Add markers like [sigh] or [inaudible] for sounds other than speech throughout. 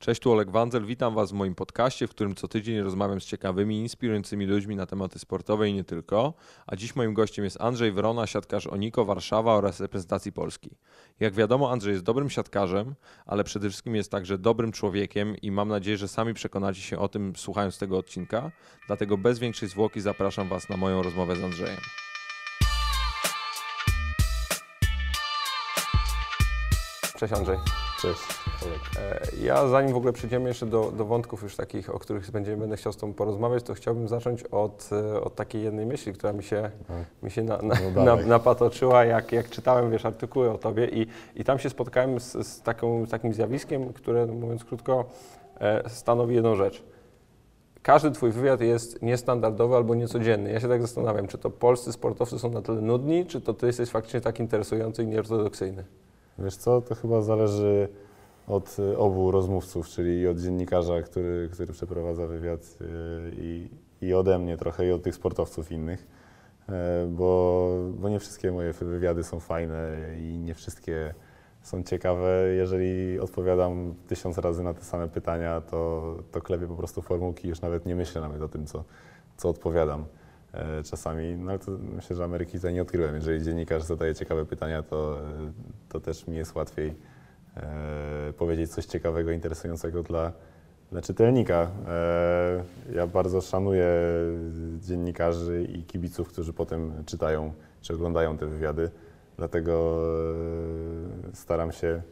Cześć, tu Oleg Wandzel. Witam Was w moim podcaście, w którym co tydzień rozmawiam z ciekawymi, inspirującymi ludźmi na tematy sportowe i nie tylko. A dziś moim gościem jest Andrzej Wrona, siatkarz Oniko Warszawa oraz reprezentacji Polski. Jak wiadomo, Andrzej jest dobrym siatkarzem, ale przede wszystkim jest także dobrym człowiekiem i mam nadzieję, że sami przekonacie się o tym słuchając tego odcinka. Dlatego bez większej zwłoki zapraszam Was na moją rozmowę z Andrzejem. Cześć Andrzej. Cześć. E, Ja zanim w ogóle przejdziemy jeszcze do, do wątków już takich, o których będziemy, będę chciał z Tobą porozmawiać, to chciałbym zacząć od, e, od takiej jednej myśli, która mi się, mi się na, na, No na, napatoczyła, jak, jak czytałem wiesz, artykuły o Tobie i, i tam się spotkałem z, z, taką, z takim zjawiskiem, które mówiąc krótko e, stanowi jedną rzecz. Każdy Twój wywiad jest niestandardowy albo niecodzienny. Ja się tak zastanawiam, czy to polscy sportowcy są na tyle nudni, czy to Ty jesteś faktycznie tak interesujący i nieortodoksyjny. Wiesz co, to chyba zależy od y, obu rozmówców, czyli od dziennikarza, który, który przeprowadza wywiad y, i, i ode mnie trochę i od tych sportowców innych, E, bo, bo nie wszystkie moje wywiady są fajne i nie wszystkie są ciekawe. Jeżeli odpowiadam tysiąc razy na te same pytania, to, to klepię po prostu formułki, już nawet nie myślę nawet o tym, co, co odpowiadam e, czasami. No ale to myślę, że Ameryki tutaj nie odkryłem. Jeżeli dziennikarz zadaje ciekawe pytania, to, e, to też mi jest łatwiej powiedzieć coś ciekawego, interesującego dla, dla czytelnika. E, ja bardzo szanuję dziennikarzy i kibiców, którzy potem czytają czy oglądają te wywiady. Dlatego e, staram się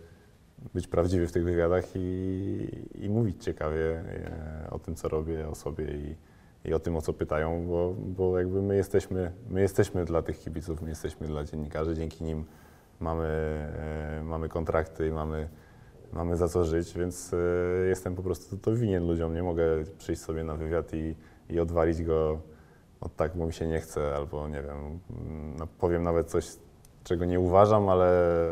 być prawdziwy w tych wywiadach i, i mówić ciekawie e, o tym, co robię, o sobie i, i o tym, o co pytają, bo, bo jakby my jesteśmy, my jesteśmy dla tych kibiców, my jesteśmy dla dziennikarzy, dzięki nim mamy, e, mamy kontrakty i mamy, mamy za co żyć, więc e, jestem po prostu to winien ludziom. Nie mogę przyjść sobie na wywiad i, i odwalić go od tak, bo mi się nie chce, albo nie wiem, no, powiem nawet coś, czego nie uważam, ale,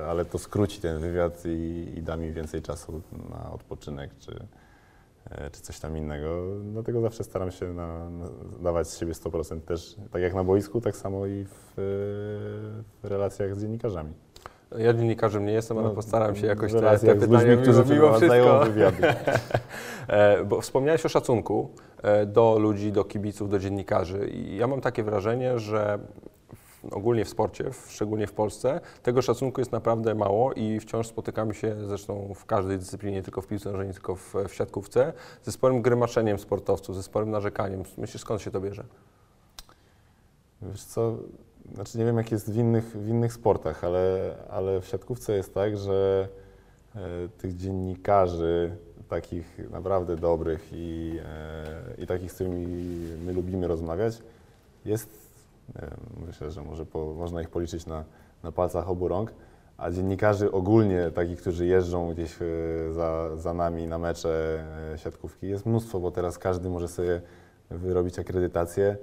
ale to skróci ten wywiad i, i da mi więcej czasu na odpoczynek czy, e, czy coś tam innego. Dlatego zawsze staram się na, na dawać z siebie 100% też, tak jak na boisku, tak samo i w, w relacjach z dziennikarzami. Ja dziennikarzem nie jestem, ale No, postaram się jakoś te, te z pytania ludźmi, którzy mimo, wszystko. wywiady. [laughs] E, Bo wspomniałeś o szacunku e, do ludzi, do kibiców, do dziennikarzy i ja mam takie wrażenie, że ogólnie w sporcie, szczególnie w Polsce, tego szacunku jest naprawdę mało i wciąż spotykamy się zresztą w każdej dyscyplinie, nie tylko w piłce nożnej, nie tylko w, w siatkówce, ze sporym grymaczeniem sportowców, ze sporym narzekaniem. Myślisz, skąd się to bierze? Wiesz co, znaczy nie wiem jak jest w innych, w innych sportach, ale, ale w siatkówce jest tak, że e, tych dziennikarzy, takich naprawdę dobrych i, e, i takich, z którymi my lubimy rozmawiać, jest, myślę, że może po, można ich policzyć na, na palcach obu rąk, a dziennikarzy ogólnie, takich, którzy jeżdżą gdzieś e, za, za nami na mecze siatkówki, jest mnóstwo, bo teraz każdy może sobie wyrobić akredytację.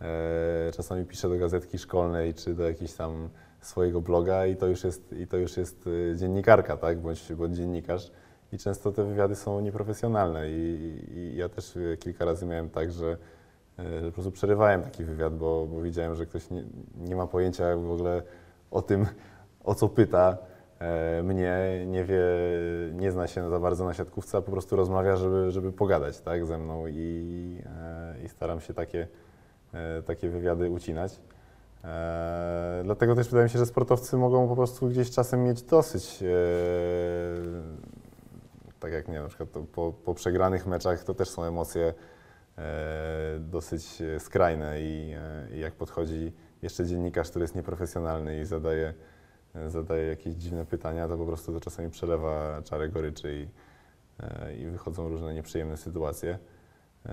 E, Czasami piszę do gazetki szkolnej czy do jakiegoś tam swojego bloga i to już jest, i to już jest e, dziennikarka, tak, bądź, bądź dziennikarz. I często te wywiady są nieprofesjonalne i, i ja też e, kilka razy miałem tak, że, że po prostu przerywałem taki wywiad, bo, bo widziałem, że ktoś nie, nie ma pojęcia w ogóle o tym, o co pyta mnie, nie wie, nie zna się za bardzo na siatkówce, a po prostu rozmawia, żeby, żeby pogadać tak, ze mną i, i staram się takie takie wywiady ucinać. E, dlatego też wydaje mi się, że sportowcy mogą po prostu gdzieś czasem mieć dosyć. E, tak jak nie na przykład po, po przegranych meczach to też są emocje e, dosyć e, skrajne i, e, i jak podchodzi jeszcze dziennikarz, który jest nieprofesjonalny i zadaje, e, zadaje jakieś dziwne pytania, to po prostu to czasami przelewa czarę goryczy i, e, i wychodzą różne nieprzyjemne sytuacje. E,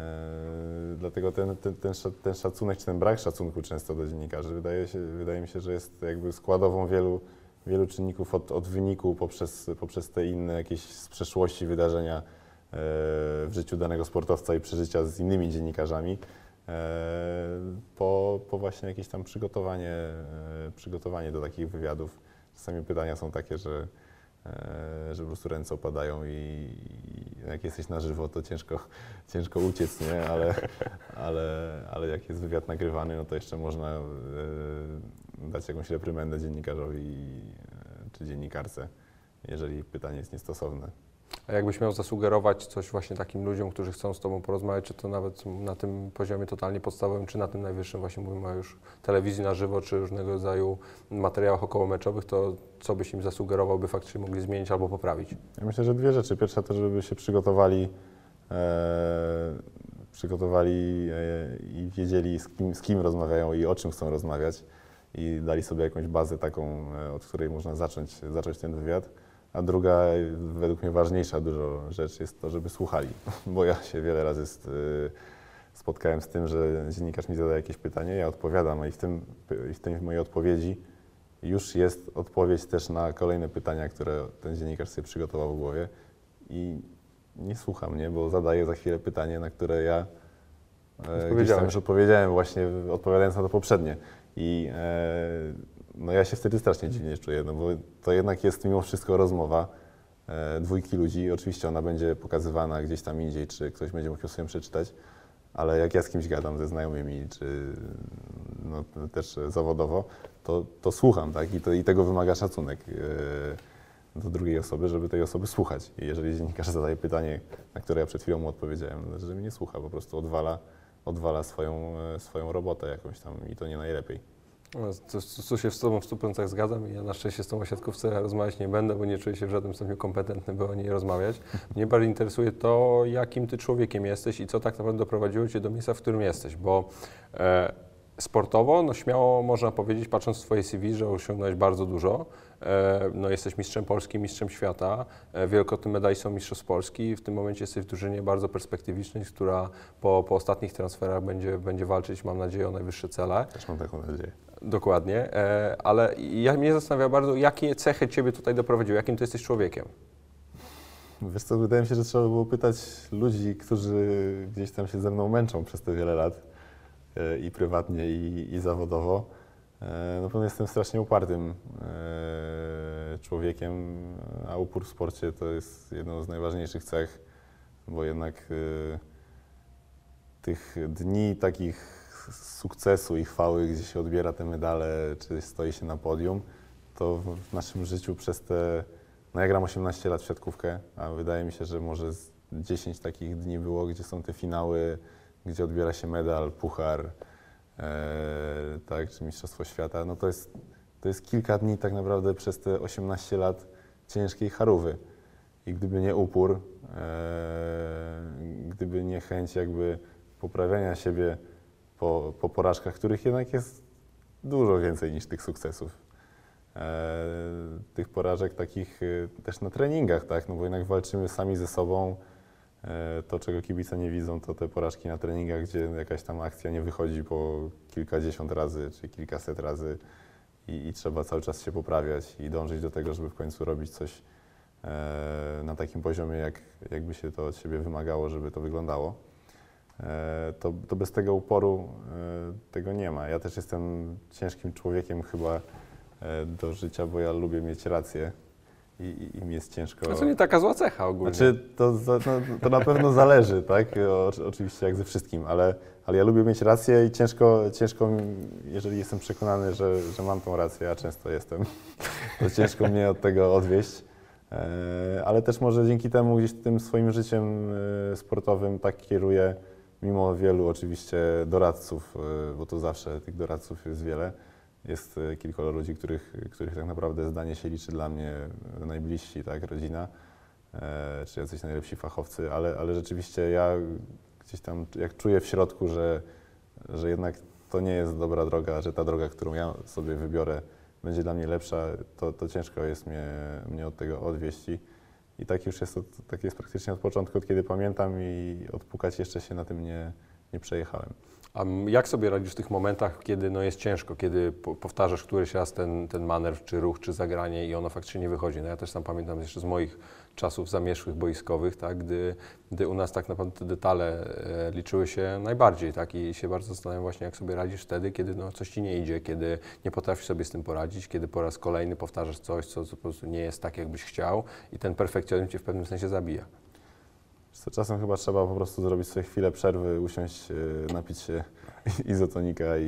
Dlatego ten, ten, ten, sza- ten szacunek, czy ten brak szacunku często do dziennikarzy wydaje, się, wydaje mi się, że jest jakby składową wielu, wielu czynników od, od wyniku poprzez, poprzez te inne jakieś z przeszłości wydarzenia e, w życiu danego sportowca i przeżycia z innymi dziennikarzami, e, po, po właśnie jakieś tam przygotowanie, przygotowanie do takich wywiadów. Czasami pytania są takie, że że po prostu ręce opadają i, i jak jesteś na żywo, to ciężko, [laughs] ciężko uciec, nie? Ale, ale, ale jak jest wywiad nagrywany, no to jeszcze można e, dać jakąś reprymendę dziennikarzowi e, czy dziennikarce, jeżeli pytanie jest niestosowne. A jakbyś miał zasugerować coś właśnie takim ludziom, którzy chcą z Tobą porozmawiać, czy to nawet na tym poziomie totalnie podstawowym, czy na tym najwyższym, właśnie mówimy o już telewizji na żywo, czy różnego rodzaju materiałach okołomeczowych, to co byś im zasugerował, by faktycznie mogli zmienić albo poprawić? Ja myślę, że dwie rzeczy. Pierwsza to, żeby się przygotowali, e, przygotowali e, i wiedzieli z kim, z kim rozmawiają i o czym chcą rozmawiać i dali sobie jakąś bazę taką, e, od której można zacząć, zacząć ten wywiad. A druga, według mnie ważniejsza dużo rzecz jest to, żeby słuchali, [laughs] bo ja się wiele razy y, spotkałem z tym, że dziennikarz mi zada jakieś pytanie, ja odpowiadam i w, tym, i w tej mojej odpowiedzi już jest odpowiedź też na kolejne pytania, które ten dziennikarz sobie przygotował w głowie. I nie słucha mnie, bo zadaje za chwilę pytanie, na które ja e, gdzieś tam już odpowiedziałem właśnie odpowiadając na to poprzednie. I e, no ja się wtedy strasznie dziwnie czuję, no bo to jednak jest mimo wszystko rozmowa e, dwójki ludzi. Oczywiście ona będzie pokazywana gdzieś tam indziej, czy ktoś będzie mógł ją sobie przeczytać, ale jak ja z kimś gadam, ze znajomymi, czy no, też zawodowo, to, to słucham, tak? I, to, I tego wymaga szacunek e, do drugiej osoby, żeby tej osoby słuchać. I jeżeli dziennikarz zadaje pytanie, na które ja przed chwilą mu odpowiedziałem, no, że mnie nie słucha, po prostu odwala, odwala swoją, e, swoją robotę jakąś tam i to nie najlepiej. No, tu się z Tobą w 100% zgadzam ja na szczęście z tą siatkówce rozmawiać nie będę, bo nie czuję się w żadnym stopniu kompetentny, by o niej rozmawiać. Mnie bardziej interesuje to, jakim Ty człowiekiem jesteś i co tak naprawdę doprowadziło Cię do miejsca, w którym jesteś, bo e, sportowo, no śmiało można powiedzieć, patrząc w Twoje CV, że osiągnąłeś bardzo dużo. E, no jesteś mistrzem Polski, mistrzem świata, e, wielokrotnym medalistą mistrzostw Polski. W tym momencie jesteś w drużynie bardzo perspektywicznej, która po, po ostatnich transferach będzie, będzie walczyć, mam nadzieję, o najwyższe cele. Też mam taką nadzieję. Dokładnie, e, ale ja, mnie zastanawia bardzo, jakie cechy Ciebie tutaj doprowadziły, jakim Ty jesteś człowiekiem? Wiesz co, wydaje mi się, że trzeba było pytać ludzi, którzy gdzieś tam się ze mną męczą przez te wiele lat i prywatnie, i, i zawodowo. E, no pewno jestem strasznie upartym człowiekiem, a upór w sporcie to jest jedną z najważniejszych cech, bo jednak tych dni takich sukcesu i chwały, gdzie się odbiera te medale, czy stoi się na podium, to w naszym życiu przez te, no ja gram 18 lat w siatkówkę, a wydaje mi się, że może 10 takich dni było, gdzie są te finały, gdzie odbiera się medal, puchar, e, tak, czy Mistrzostwo Świata, no to jest, to jest kilka dni tak naprawdę przez te 18 lat ciężkiej charówy. I gdyby nie upór, e, gdyby nie chęć jakby poprawiania siebie po, po porażkach, których jednak jest dużo więcej niż tych sukcesów. E, tych porażek takich e, też na treningach, tak? No bo jednak walczymy sami ze sobą. E, to, czego kibice nie widzą, to te porażki na treningach, gdzie jakaś tam akcja nie wychodzi po kilkadziesiąt razy czy kilkaset razy i, i trzeba cały czas się poprawiać i dążyć do tego, żeby w końcu robić coś e, na takim poziomie, jak, jakby się to od siebie wymagało, żeby to wyglądało. E, to, to bez tego uporu tego nie ma. Ja też jestem ciężkim człowiekiem chyba do życia, bo ja lubię mieć rację i, i, i mi jest ciężko. To nie taka zła cecha ogólnie. Znaczy, to, no, to na pewno zależy, tak? O, oczywiście jak ze wszystkim, ale, ale ja lubię mieć rację i ciężko, ciężko jeżeli jestem przekonany, że, że mam tą rację, a często jestem, [laughs] to ciężko mnie od tego odwieść. Ale też może dzięki temu gdzieś tym swoim życiem sportowym tak kieruję, mimo wielu oczywiście doradców, e, bo to zawsze tych doradców jest wiele, jest e, kilkoro ludzi, których, których tak naprawdę zdanie się liczy dla mnie najbliżsi, tak, rodzina, e, czy jacyś najlepsi fachowcy, ale, ale rzeczywiście ja gdzieś tam, jak czuję w środku, że, że jednak to nie jest dobra droga, że ta droga, którą ja sobie wybiorę, będzie dla mnie lepsza, to, to ciężko jest mnie, mnie od tego odwieść. I tak już jest, tak jest praktycznie od początku, od kiedy pamiętam i odpukać jeszcze się na tym nie, nie przejechałem. A jak sobie radzisz w tych momentach, kiedy no jest ciężko, kiedy powtarzasz któryś raz ten, ten manewr, czy ruch, czy zagranie i ono faktycznie nie wychodzi? No ja też sam pamiętam jeszcze z moich czasów zamieszłych boiskowych, tak, gdy, gdy u nas tak naprawdę te detale e, liczyły się najbardziej tak, i się bardzo zastanawiam właśnie, jak sobie radzisz wtedy, kiedy no, coś Ci nie idzie, kiedy nie potrafisz sobie z tym poradzić, kiedy po raz kolejny powtarzasz coś, co, co po prostu nie jest tak, jakbyś chciał i ten perfekcjonizm Cię w pewnym sensie zabija. Co czasem chyba trzeba po prostu zrobić sobie chwilę przerwy, usiąść, e, napić się [laughs] izotonika i,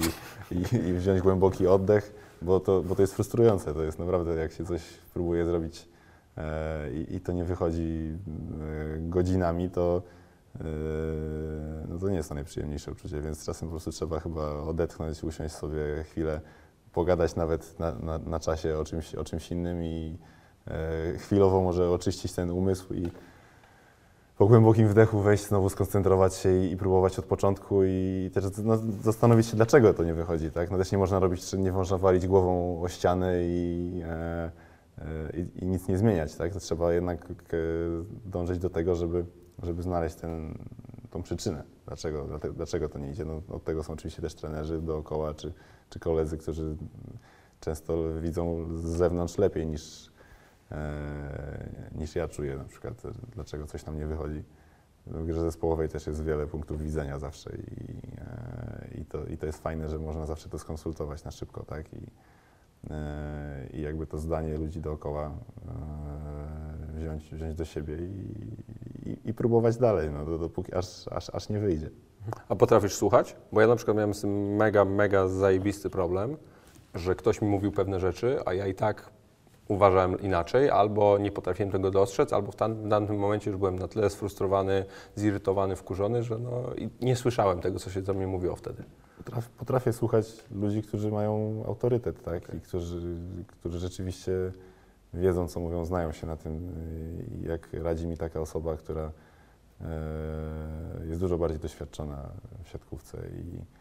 i, i wziąć głęboki oddech, bo to, bo to jest frustrujące. To jest naprawdę, jak się coś próbuje zrobić e, i, i to nie wychodzi e, godzinami, to, no to nie jest to najprzyjemniejsze uczucie, więc czasem po prostu trzeba chyba odetchnąć, usiąść sobie chwilę, pogadać nawet na, na, na czasie o czymś, o czymś innym i chwilowo może oczyścić ten umysł i po głębokim wdechu wejść, znowu skoncentrować się i, i próbować od początku i też no, zastanowić się, dlaczego to nie wychodzi, tak? No też nie można robić, nie można walić głową o ścianę i, e, e, i, nic nie zmieniać, tak? To trzeba jednak e, dążyć do tego, żeby, żeby znaleźć ten, tą przyczynę, dlaczego, dlaczego to nie idzie. No, od tego są oczywiście też trenerzy dookoła, czy, czy koledzy, którzy często widzą z zewnątrz lepiej niż, niż ja czuję na przykład, e, dlaczego coś nam nie wychodzi. W grze zespołowej też jest wiele punktów widzenia zawsze i, e, i, to, i to jest fajne, że można zawsze to skonsultować na szybko, tak? I, e, i jakby to zdanie ludzi dookoła e, wziąć, wziąć do siebie i, i, i próbować dalej, no, do- dopóki aż, aż, aż nie wyjdzie. A potrafisz słuchać? Bo ja na przykład miałem z tym mega, mega zajebisty problem, że ktoś mi mówił pewne rzeczy, a ja i tak uważałem inaczej, albo nie potrafiłem tego dostrzec, albo w tam- danym momencie już byłem na tyle sfrustrowany, zirytowany, wkurzony, że no, nie słyszałem tego, co się do mnie mówiło wtedy. Potrafię, potrafię słuchać ludzi, którzy mają autorytet, tak? I którzy, którzy rzeczywiście wiedzą, co mówią, znają się na tym. Jak radzi mi taka osoba, która e, jest dużo bardziej doświadczona w siatkówce i,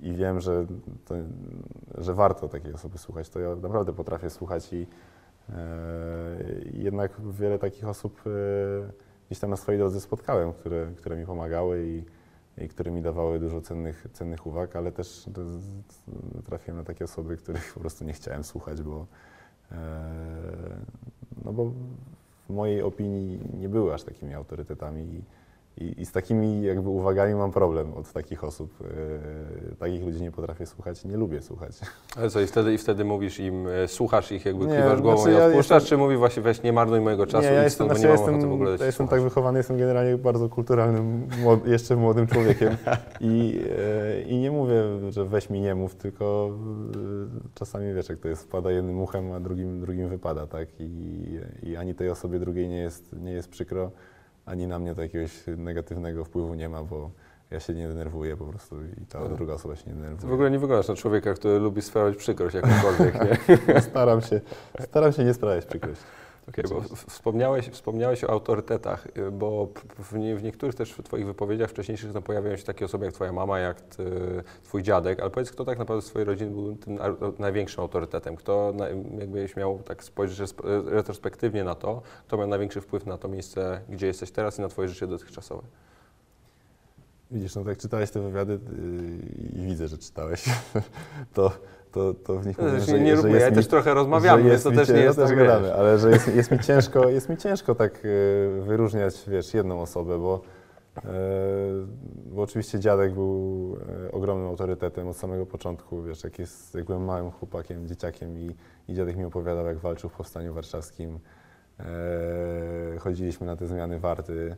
i wiem, że, to, że warto takiej osoby słuchać, to ja naprawdę potrafię słuchać i i jednak wiele takich osób e, gdzieś tam na swojej drodze spotkałem, które, które mi pomagały i, i które mi dawały dużo cennych, cennych uwag, ale też trafiłem na takie osoby, których po prostu nie chciałem słuchać, bo, no bo w mojej opinii nie były aż takimi autorytetami i, i, z takimi jakby uwagami mam problem od takich osób. E, takich ludzi nie potrafię słuchać, nie lubię słuchać. Ale co, i wtedy, i wtedy mówisz im, e, słuchasz ich, jakby Nie, kiwasz głową znaczy i ja odpuszczasz, jestem- czy mówisz właśnie weź nie marnuj mojego czasu, nie, ja jestem, bo znaczy, ja jestem, w ogóle ja jestem tak wychowany, jestem generalnie bardzo kulturalnym, młod, jeszcze młodym człowiekiem i, e, i nie mówię, że weź mi nie mów, tylko e, czasami wiesz, jak to jest, wpada jednym uchem, a drugim, drugim wypada, tak? I, I ani tej osobie drugiej nie jest, nie jest przykro, ani na mnie to jakiegoś negatywnego wpływu nie ma, bo ja się nie denerwuję po prostu i ta Tak. druga osoba się nie Ty denerwuje. w ogóle nie wyglądasz na człowieka, który lubi sprawiać przykrość jakąkolwiek, nie? [laughs] Staram się, staram się nie sprawiać przykrości. Okej, bo wspomniałeś, wspomniałeś o autorytetach, y, bo w, nie, w niektórych też w Twoich wypowiedziach wcześniejszych no, pojawiają się takie osoby jak Twoja mama, jak ty, Twój dziadek, ale powiedz, kto tak naprawdę z Twojej rodziny był tym największym autorytetem? Kto, na, jakbyś miał tak spojrzeć resp- retrospektywnie na to, kto miał największy wpływ na to miejsce, gdzie jesteś teraz i na Twoje życie dotychczasowe? Widzisz, no tak czytałeś te wywiady yy, i widzę, że czytałeś, [laughs] to, to, to w nich mówię, że, nie, że róbmy, jest ja mi, też trochę rozmawiamy, więc to też nie no jest też tak, gadamy, ale że jest, jest, mi ciężko, jest mi ciężko tak yy, wyróżniać, wiesz, jedną osobę, bo, yy, bo oczywiście dziadek był yy, ogromnym autorytetem od samego początku, wiesz, jak, jest, jak byłem małym chłopakiem, dzieciakiem i, i dziadek mi opowiadał, jak walczył w Powstaniu Warszawskim, Yy, chodziliśmy na te zmiany warty,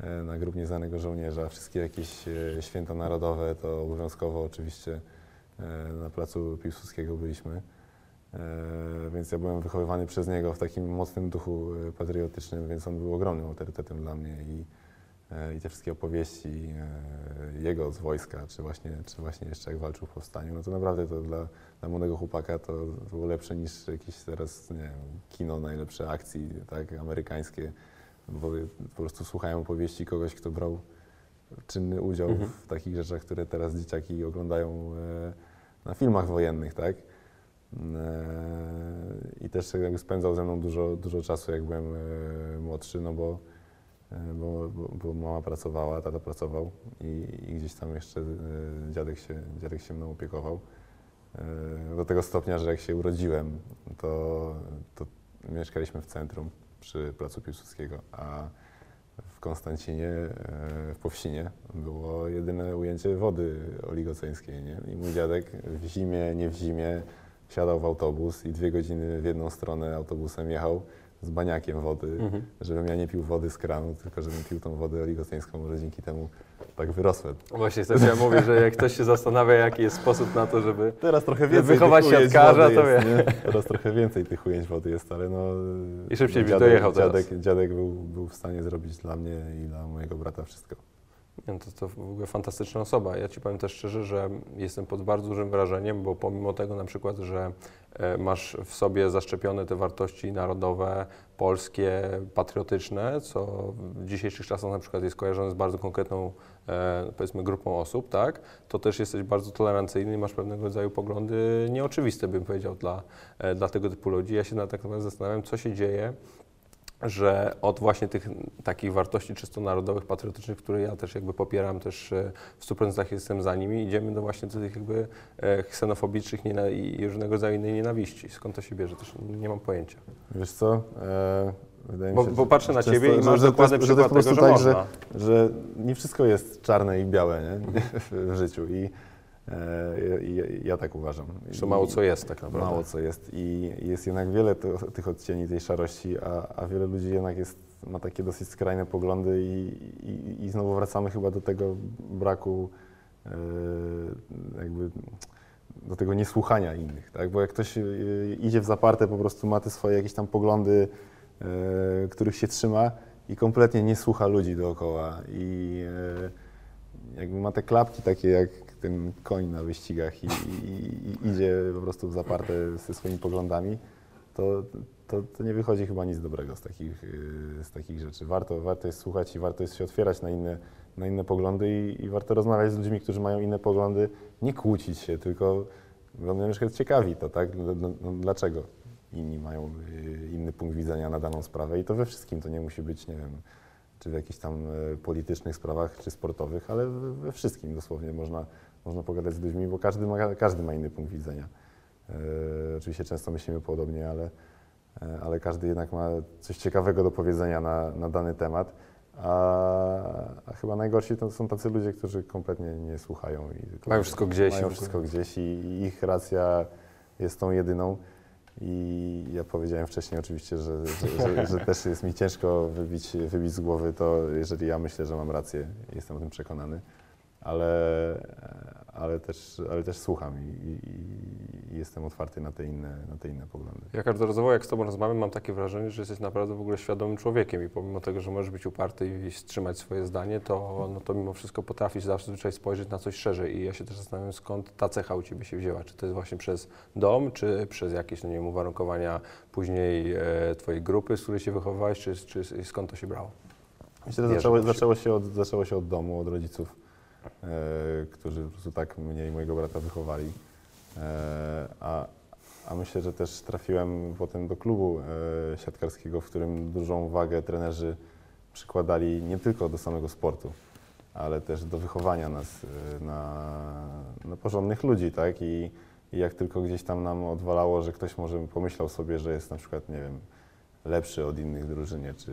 e, na grób nieznanego żołnierza. Wszystkie jakieś e, święta narodowe to obowiązkowo oczywiście e, na placu Piłsudskiego byliśmy. E, Więc ja byłem wychowywany przez niego w takim mocnym duchu e, patriotycznym, więc on był ogromnym autorytetem dla mnie i, e, i te wszystkie opowieści e, jego z wojska, czy właśnie, czy właśnie jeszcze jak walczył w powstaniu, no to naprawdę to dla, dla młodego chłopaka to było lepsze niż jakieś teraz, nie wiem, kino najlepsze akcji, tak, amerykańskie, bo po prostu słuchają opowieści kogoś, kto brał czynny udział Mhm. w takich rzeczach, które teraz dzieciaki oglądają e, na filmach wojennych, tak? E, I też jakby spędzał ze mną dużo, dużo czasu, jak byłem e, młodszy, no bo, e, bo, bo, bo mama pracowała, tata pracował i, i gdzieś tam jeszcze dziadek się, dziadek się mną opiekował. Do tego stopnia, że jak się urodziłem, to, to mieszkaliśmy w centrum przy Placu Piłsudskiego, a w Konstancinie, e, w Powsinie było jedyne ujęcie wody oligoceńskiej. Nie? I mój dziadek w zimie, nie w zimie, wsiadał w autobus i dwie godziny w jedną stronę autobusem jechał z baniakiem wody, Mhm. żebym ja nie pił wody z kranu, tylko żebym pił tą wodę oligoceńską, może dzięki temu tak wyrosłem. Właśnie, też ja mówię, że jak ktoś się zastanawia, jaki jest sposób na to, żeby... Teraz trochę więcej wychować siatkarza, to jest, nie? Teraz trochę więcej tych ujęć wody jest, ale no... I szybciej byś dziadek, dojechał teraz. dziadek, dziadek był, był w stanie zrobić dla mnie i dla mojego brata wszystko. No to, to w ogóle fantastyczna osoba. Ja Ci powiem też szczerze, że jestem pod bardzo dużym wrażeniem, bo pomimo tego na przykład, że e, masz w sobie zaszczepione te wartości narodowe, polskie, patriotyczne, co w dzisiejszych czasach na przykład jest kojarzone z bardzo konkretną, e, powiedzmy, grupą osób, tak? To też jesteś bardzo tolerancyjny i masz pewnego rodzaju poglądy nieoczywiste, bym powiedział, dla, e, dla tego typu ludzi. Ja się na tak naprawdę zastanawiam, co się dzieje, że od właśnie tych takich wartości czysto narodowych, patriotycznych, które ja też jakby popieram, też e, w 100% jestem za nimi, idziemy do właśnie do tych jakby e, ksenofobicznych i różnego rodzaju innej nienawiści. Skąd to się bierze, też nie mam pojęcia. Wiesz co? E, wydaje mi Bo, się, bo patrzę na Ciebie i masz że- że to dokładny jest- że to przykład jest po tego, że tak, można. że, że nie wszystko jest czarne i białe nie? [laughs] w życiu i- ja tak uważam. Że mało co jest tak naprawdę. Mało co jest i jest jednak wiele tych odcieni tej szarości, a, a wiele ludzi jednak jest, ma takie dosyć skrajne poglądy i, i, i znowu wracamy chyba do tego braku e, jakby do tego niesłuchania innych, tak? Bo jak ktoś e, idzie w zaparte, po prostu ma te swoje jakieś tam poglądy, e, których się trzyma i kompletnie nie słucha ludzi dookoła i e, jakby ma te klapki takie jak ten koń na wyścigach i, i, i idzie po prostu w zaparte ze swoimi poglądami, to, to, to nie wychodzi chyba nic dobrego z takich, y, z takich rzeczy. Warto, warto jest słuchać i warto jest się otwierać na inne, na inne poglądy i, i warto rozmawiać z ludźmi, którzy mają inne poglądy, nie kłócić się, tylko bo mnie na ciekawi to, tak? Dl- No, dlaczego inni mają y, inny punkt widzenia na daną sprawę i to we wszystkim, to nie musi być, nie wiem, czy w jakichś tam e, politycznych sprawach, czy sportowych, ale we, wszystkim dosłownie można, można pogadać z ludźmi, bo każdy ma, każdy ma inny punkt widzenia. E, oczywiście często myślimy podobnie, ale, e, ale każdy jednak ma coś ciekawego do powiedzenia na, na dany temat. A, a chyba najgorsi to są tacy ludzie, którzy kompletnie nie słuchają. I Mają wszystko gdzieś Mają wszystko gdzieś i ich racja jest tą jedyną. I ja powiedziałem wcześniej oczywiście, że, że, że, że też jest mi ciężko wybić, wybić z głowy to, jeżeli ja myślę, że mam rację, jestem o tym przekonany, ale, ale, też, ale też słucham i, i, i jestem otwarty na te, inne, na te inne poglądy. Ja każdorazowo jak z Tobą rozmawiam, mam takie wrażenie, że jesteś naprawdę w ogóle świadomym człowiekiem i pomimo tego, że możesz być uparty i wstrzymać swoje zdanie, to, no to mimo wszystko potrafisz zazwyczaj spojrzeć na coś szerzej i ja się też zastanawiam, skąd ta cecha u Ciebie się wzięła. Czy to jest właśnie przez dom, czy przez jakieś, no nie wiem, uwarunkowania później e, Twojej grupy, z której się wychowałeś, czy, czy skąd to się brało? Myślę, że zaczęło, zaczęło, się od, zaczęło się od domu, od rodziców, którzy po prostu tak mnie i mojego brata wychowali. E, a, a myślę, że też trafiłem potem do klubu e, siatkarskiego, w którym dużą wagę trenerzy przykładali nie tylko do samego sportu, ale też do wychowania nas e, na, na porządnych ludzi, tak? I, I jak tylko gdzieś tam nam odwalało, że ktoś może pomyślał sobie, że jest na przykład, nie wiem, lepszy od innych drużynie, czy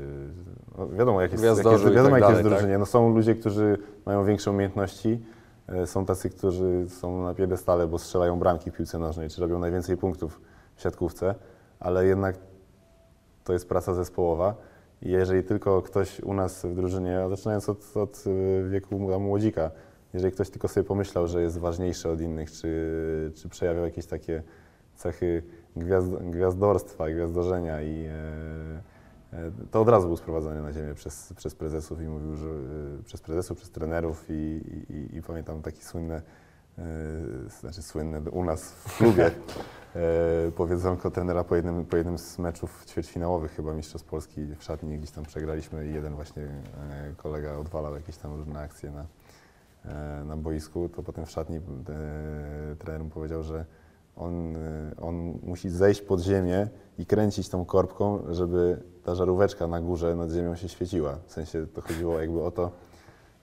no wiadomo, jak jest, jak wiadomo, tak jak jest dalej, tak? drużynie. No są ludzie, którzy mają większe umiejętności, e, są tacy, którzy są na piedestale, bo strzelają bramki w piłce nożnej, czy robią najwięcej punktów w siatkówce, ale jednak to jest praca zespołowa i jeżeli tylko ktoś u nas w drużynie, a zaczynając od, od e, wieku młodzika, jeżeli ktoś tylko sobie pomyślał, że jest ważniejszy od innych, czy, czy przejawiał jakieś takie cechy gwiazd, gwiazdorstwa, gwiazdorzenia i e, e, to od razu był sprowadzany na ziemię przez, przez prezesów i mówił, że e, przez prezesów, przez trenerów i, i, i pamiętam taki słynne, e, znaczy słynne u nas w klubie [laughs] powiedzonko trenera po jednym, po jednym z meczów ćwierćfinałowych chyba Mistrzostw Polski w szatni gdzieś tam przegraliśmy i jeden właśnie kolega odwalał jakieś tam różne akcje na, na boisku, to potem w szatni trener mu powiedział, że on, e, on musi zejść pod ziemię i kręcić tą korbką, żeby ta żaróweczka na górze nad ziemią się świeciła. W sensie to chodziło jakby o to,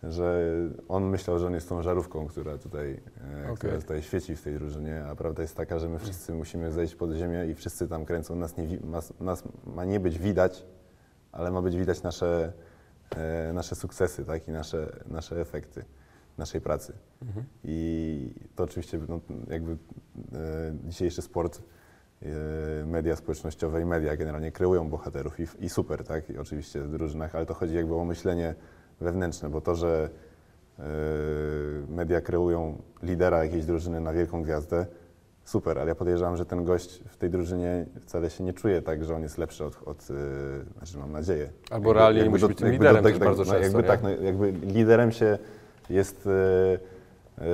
że on myślał, że on jest tą żarówką, która tutaj, Okej. która tutaj świeci w tej drużynie, a prawda jest taka, że my wszyscy musimy zejść pod ziemię i wszyscy tam kręcą. Nas, nie, nas, nas ma nie być widać, ale ma być widać nasze, e, nasze sukcesy tak? i nasze, nasze efekty naszej pracy. Mhm. I to oczywiście no, jakby e, dzisiejszy sport e, media społecznościowe i media generalnie kreują bohaterów i, i super, tak? I oczywiście w drużynach, ale to chodzi jakby o myślenie wewnętrzne, bo to, że e, media kreują lidera jakiejś drużyny na wielką gwiazdę, super, ale ja podejrzewam, że ten gość w tej drużynie wcale się nie czuje tak, że on jest lepszy od, od e, znaczy mam nadzieję. Albo realnie nie musi być tym liderem też bardzo no, często, Jakby nie? tak, no, jakby liderem się jest, e, e,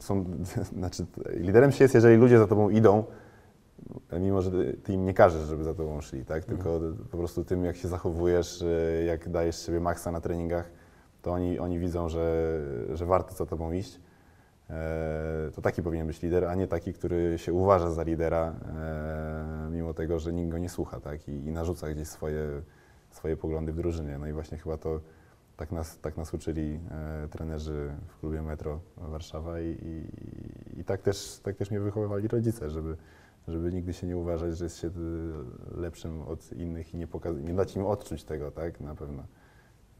są, [laughs] znaczy liderem się jest, jeżeli ludzie za tobą idą, mimo że ty im nie każesz, żeby za tobą szli, tak? Tylko po prostu tym, jak się zachowujesz, e, jak dajesz sobie maksa na treningach, to oni, oni widzą, że, że warto za tobą iść. E, To taki powinien być lider, a nie taki, który się uważa za lidera, e, mimo tego, że nikt go nie słucha, tak? I, i narzuca gdzieś swoje, swoje poglądy w drużynie. No i właśnie chyba to tak nas, tak nas uczyli e, trenerzy w klubie Metro Warszawa i, i, i tak, też, tak też mnie wychowywali rodzice, żeby, żeby nigdy się nie uważać, że jest się y, lepszym od innych i nie, pokaz- nie dać im odczuć tego, tak, na pewno,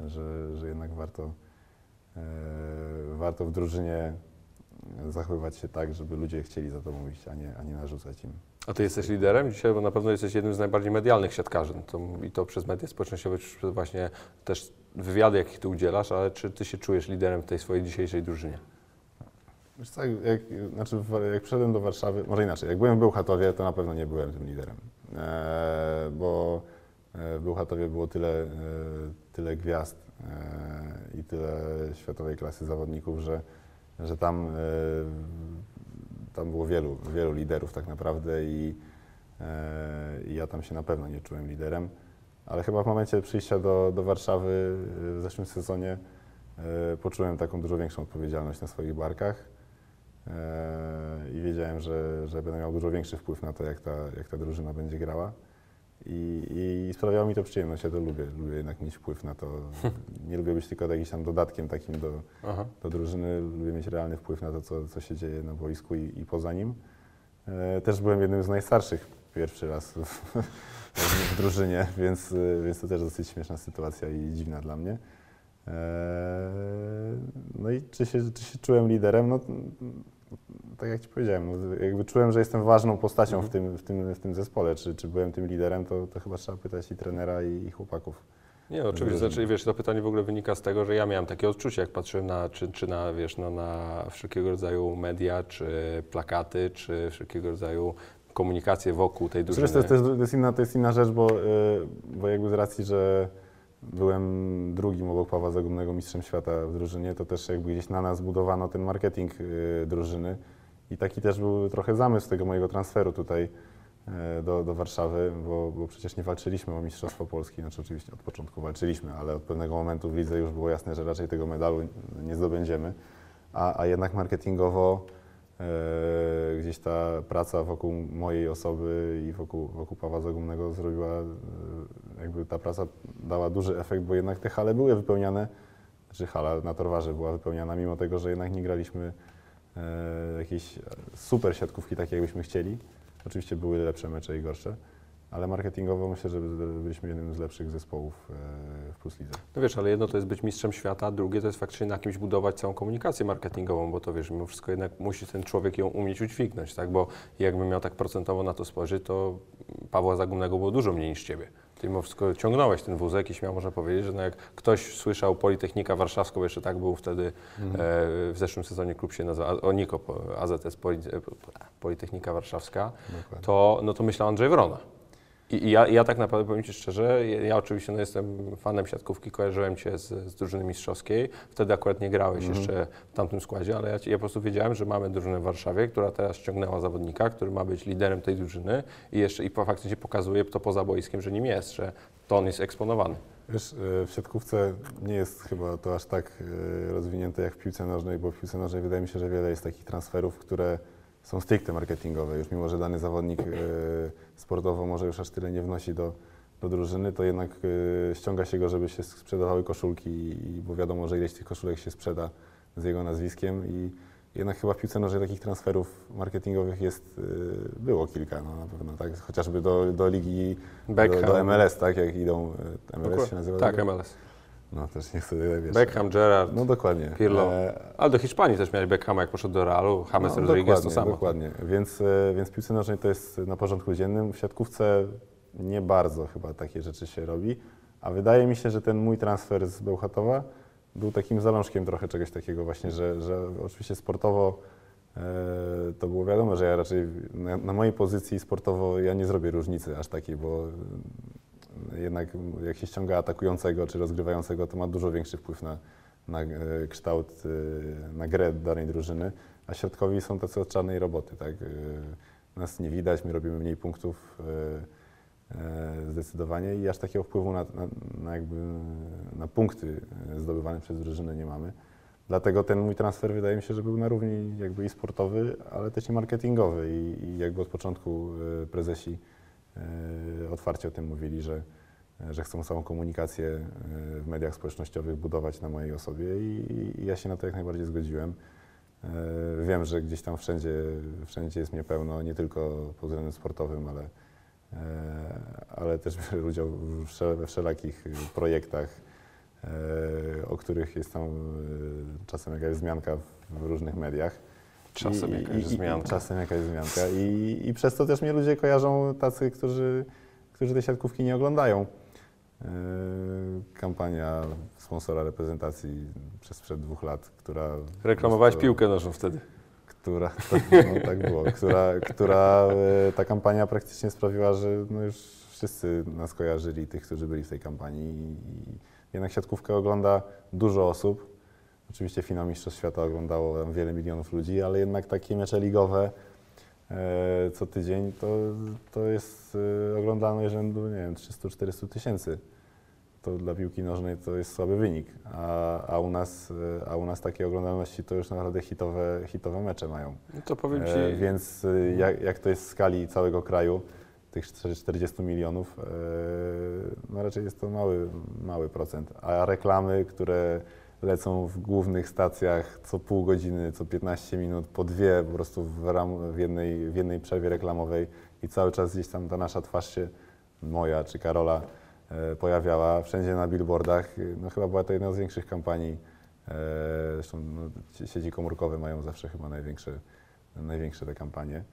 że, że jednak warto, e, warto w drużynie zachowywać się tak, żeby ludzie chcieli za tobą iść, a nie, a nie narzucać im. A ty jesteś liderem dzisiaj, bo na pewno jesteś jednym z najbardziej medialnych siatkarzy. No To, I to przez media społecznościowe, przez właśnie też wywiady, jakich ty udzielasz, ale czy ty się czujesz liderem w tej swojej dzisiejszej drużynie? Wiesz co, jak, znaczy jak przyszedłem do Warszawy, może inaczej, jak byłem w Bełchatowie, to na pewno nie byłem tym liderem, e, bo e, w Bełchatowie było tyle, e, tyle gwiazd e, i tyle światowej klasy zawodników, że, że tam, e, tam było wielu, wielu liderów tak naprawdę i, e, i ja tam się na pewno nie czułem liderem, ale chyba w momencie przyjścia do, do Warszawy e, w zeszłym sezonie e, poczułem taką dużo większą odpowiedzialność na swoich barkach. I wiedziałem, że, że będę miał dużo większy wpływ na to, jak ta, jak ta drużyna będzie grała. I, I sprawiało mi to przyjemność, ja to lubię. Lubię jednak mieć wpływ na to. [laughs] Nie lubię być tylko jakimś tam dodatkiem takim do, Aha. do drużyny. Lubię mieć realny wpływ na to, co, co się dzieje na boisku i, i poza nim. E, też byłem jednym z najstarszych pierwszy raz w, [laughs] w drużynie, więc, więc to też dosyć śmieszna sytuacja i dziwna dla mnie. E, No i czy się, czy się czułem liderem? No, tak jak Ci powiedziałem, no, jakby czułem, że jestem ważną postacią w, tym, w, tym, w tym zespole. Czy, czy byłem tym liderem, to, to chyba trzeba pytać i trenera, i, i chłopaków. Nie, oczywiście, znaczy wiesz, to pytanie w ogóle wynika z tego, że ja miałem takie odczucie, jak patrzyłem na, czy, czy na, wiesz, no, na wszelkiego rodzaju media, czy plakaty, czy wszelkiego rodzaju komunikację wokół tej drużyny. Zresztą to jest, to, jest inna, to jest inna rzecz, bo, y, bo jakby z racji, że byłem drugim obok Pawła Zagumnego mistrzem świata w drużynie, to też jakby gdzieś na nas budowano ten marketing y, drużyny. I taki też był trochę zamysł tego mojego transferu tutaj y, do, do Warszawy, bo, bo przecież nie walczyliśmy o Mistrzostwo Polski, znaczy oczywiście od początku walczyliśmy, ale od pewnego momentu w lidze już było jasne, że raczej tego medalu nie zdobędziemy, a, a jednak marketingowo E, gdzieś ta praca wokół mojej osoby i wokół, wokół Pawła Zagumnego zrobiła, jakby ta praca dała duży efekt, bo jednak te hale były wypełniane, czy hala na Torwarze była wypełniana, mimo tego, że jednak nie graliśmy e, jakiejś super siatkówki, takiej jakbyśmy chcieli. Oczywiście były lepsze mecze i gorsze, ale marketingowo myślę, że byliśmy jednym z lepszych zespołów e, w Plus Lidze. No wiesz, ale jedno to jest być mistrzem świata, drugie to jest faktycznie na kimś budować całą komunikację marketingową, bo to wiesz, mimo wszystko jednak musi ten człowiek ją umieć udźwignąć, tak? Bo jakbym miał tak procentowo na to spojrzeć, to Pawła Zagumnego było dużo mniej niż ciebie. Ty mimo wszystko ciągnąłeś ten wózek i śmiało można powiedzieć, że no jak ktoś słyszał Politechnika Warszawską, jeszcze tak był wtedy e, w zeszłym sezonie klub się nazywa Oniko, AZS Poli, Politechnika Warszawska, Dokładnie. to, no to myślał Andrzej Wrona. I, ja, ja tak naprawdę powiem Ci szczerze, ja, ja oczywiście no, jestem fanem siatkówki, kojarzyłem Cię z, z drużyny mistrzowskiej, wtedy akurat nie grałeś jeszcze w tamtym składzie, ale ja, ja po prostu wiedziałem, że mamy drużynę w Warszawie, która teraz ściągnęła zawodnika, który ma być liderem tej drużyny i jeszcze i po- faktycznie pokazuje to poza boiskiem, że nim jest, że to on jest eksponowany. Wiesz, y, w siatkówce nie jest chyba to aż tak y, rozwinięte jak w piłce nożnej, bo w piłce nożnej wydaje mi się, że wiele jest takich transferów, które są stricte marketingowe. Już mimo, że dany zawodnik y, sportowo może już aż tyle nie wnosi do, do drużyny, to jednak y, ściąga się go, żeby się sprzedawały koszulki, i, bo wiadomo, że ileś tych koszulek się sprzeda z jego nazwiskiem i jednak chyba w piłce nożnej takich transferów marketingowych jest, y, było kilka, no na pewno, tak? Chociażby do, do ligi, do, do MLS, tak? Jak idą, y, MLS się nazywa? Tak, tego? MLS. No też nie chcę, wiesz. Beckham, Gerrard, No dokładnie. Pirlo. E, ale do Hiszpanii też miałeś Beckhama, jak poszedł do Realu, James no, Rodriguez to samo. Dokładnie, więc, e, więc w piłce nożnej to jest na porządku dziennym. W siatkówce nie bardzo chyba takie rzeczy się robi, a wydaje mi się, że ten mój transfer z Bełchatowa był takim zalążkiem trochę czegoś takiego właśnie, że, że oczywiście sportowo e, to było wiadomo, że ja raczej na, na mojej pozycji sportowo ja nie zrobię różnicy aż takiej, bo jednak jak się ściąga atakującego czy rozgrywającego, to ma dużo większy wpływ na, na e, kształt, e, na grę danej drużyny, a środkowi są tacy od czarnej roboty, tak? E, Nas nie widać, my robimy mniej punktów zdecydowanie i aż takiego wpływu na, na, na, jakby, na punkty zdobywane przez drużynę nie mamy. Dlatego ten mój transfer wydaje mi się, że był na równi jakby i sportowy, ale też i marketingowy i, i jakby od początku prezesi otwarcie o tym mówili, że, że chcą całą komunikację e, w mediach społecznościowych budować na mojej osobie i, i ja się na to jak najbardziej zgodziłem. E, Wiem, że gdzieś tam wszędzie, wszędzie jest mnie pełno, nie tylko pod względem sportowym, ale, e, ale też biorę udział we wszelakich e, projektach, e, o których jest tam e, czasem jakaś wzmianka w różnych mediach. Czasem jakaś wzmianka. Czasem jakaś wzmianka. I, I przez to też mnie ludzie kojarzą tacy, którzy, którzy tej siatkówki nie oglądają. E, Kampania sponsora reprezentacji przez sprzed dwóch lat, która... Reklamowałeś piłkę nożną wtedy. która, tak, no, tak było, która, która e, ta kampania praktycznie sprawiła, że no już wszyscy nas kojarzyli, tych, którzy byli w tej kampanii. I jednak siatkówkę ogląda dużo osób. Oczywiście finał Mistrzostw Świata oglądało tam wiele milionów ludzi, ale jednak takie mecze ligowe e, co tydzień to, to jest e, oglądalność rzędu, nie wiem, 300-400 tysięcy. To dla piłki nożnej to jest słaby wynik, a, a, u nas, e, a u nas takie oglądalności to już naprawdę hitowe, hitowe mecze mają. No to powiem Ci, E, więc e, jak, jak to jest w skali całego kraju, tych 40 milionów, e, no raczej jest to mały, mały procent. A reklamy, które lecą w głównych stacjach co pół godziny, co 15 minut, po dwie po prostu w, ram, w, jednej, w jednej przerwie reklamowej i cały czas gdzieś tam ta nasza twarz się, moja czy Karola, e, pojawiała wszędzie na billboardach. No chyba była to jedna z większych kampanii. E, Zresztą no, sie- sieci komórkowe mają zawsze chyba największe, największe te kampanie.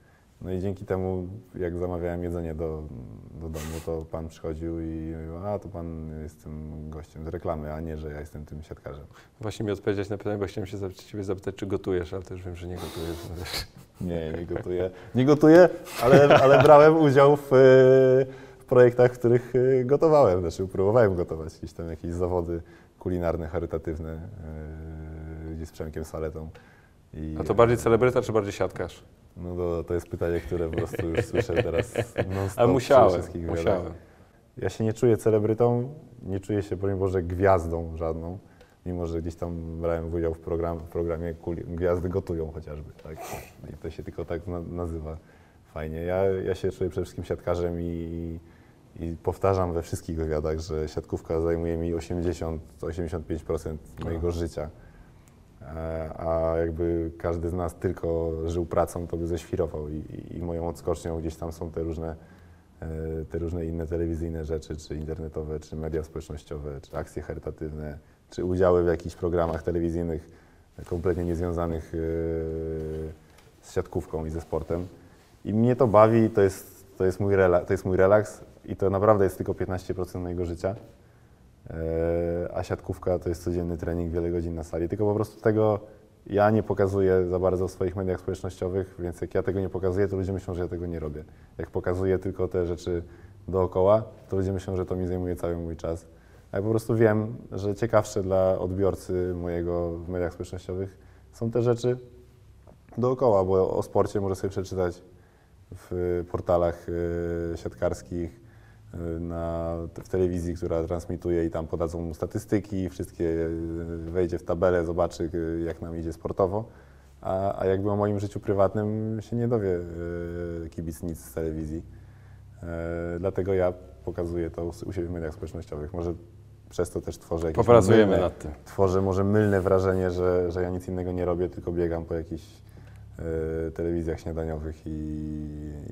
No i dzięki temu, jak zamawiałem jedzenie do, do domu, to pan przychodził i mówił, a to pan jest tym gościem z reklamy, a nie, że ja jestem tym siatkarzem. właśnie mi odpowiedzieć na pytanie, bo chciałem się zapytać, Ciebie zapytać, czy gotujesz, ale też wiem, że nie gotujesz. No. Nie, nie gotuję. Nie gotuję, ale, ale brałem udział w, w projektach, w których e, gotowałem. Znaczy próbowałem gotować jakieś tam jakieś zawody kulinarne, charytatywne, e, gdzie z Przemkiem Saletą. I, A to bardziej celebryta, czy bardziej siatkarz? No to, to jest pytanie, które po prostu już słyszę teraz [laughs] non-stop przy musiałem, musiałem. Ja się nie czuję celebrytą, nie czuję się, broń Boże, gwiazdą żadną, mimo że gdzieś tam brałem udział w, program, w programie Kuli, Gwiazdy gotują chociażby, tak? I to się tylko tak na, nazywa fajnie. Ja, ja się czuję przede wszystkim siatkarzem i, i powtarzam we wszystkich wywiadach, że siatkówka zajmuje mi 80-85% mojego życia. A jakby każdy z nas tylko żył pracą, to by ześwirował i, i, moją odskocznią gdzieś tam są te różne e, te różne inne telewizyjne rzeczy, czy internetowe, czy media społecznościowe, czy akcje charytatywne, czy udziały w jakichś programach telewizyjnych kompletnie niezwiązanych e, z siatkówką i ze sportem. I mnie to bawi, to jest, to jest, mój, rela, to jest mój relaks i to naprawdę jest tylko 15% mojego życia. E, A siatkówka to jest codzienny trening, wiele godzin na sali. Tylko po prostu tego ja nie pokazuję za bardzo w swoich mediach społecznościowych, więc jak ja tego nie pokazuję, to ludzie myślą, że ja tego nie robię. Jak pokazuję tylko te rzeczy dookoła, to ludzie myślą, że to mi zajmuje cały mój czas. A ja po prostu wiem, że ciekawsze dla odbiorcy mojego w mediach społecznościowych są te rzeczy dookoła, bo o sporcie może sobie przeczytać w portalach e, siatkarskich, na, w telewizji, która transmituje i tam podadzą mu statystyki, wszystkie e, wejdzie w tabelę, zobaczy e, jak nam idzie sportowo, a, a jakby o moim życiu prywatnym się nie dowie e, kibic nic z telewizji. Dlatego ja pokazuję to u siebie w mediach społecznościowych. Może przez to też tworzę jakieś Popracujemy mylne- nad tym. tworzę może mylne wrażenie, że, że ja nic innego nie robię, tylko biegam po jakichś telewizjach śniadaniowych i,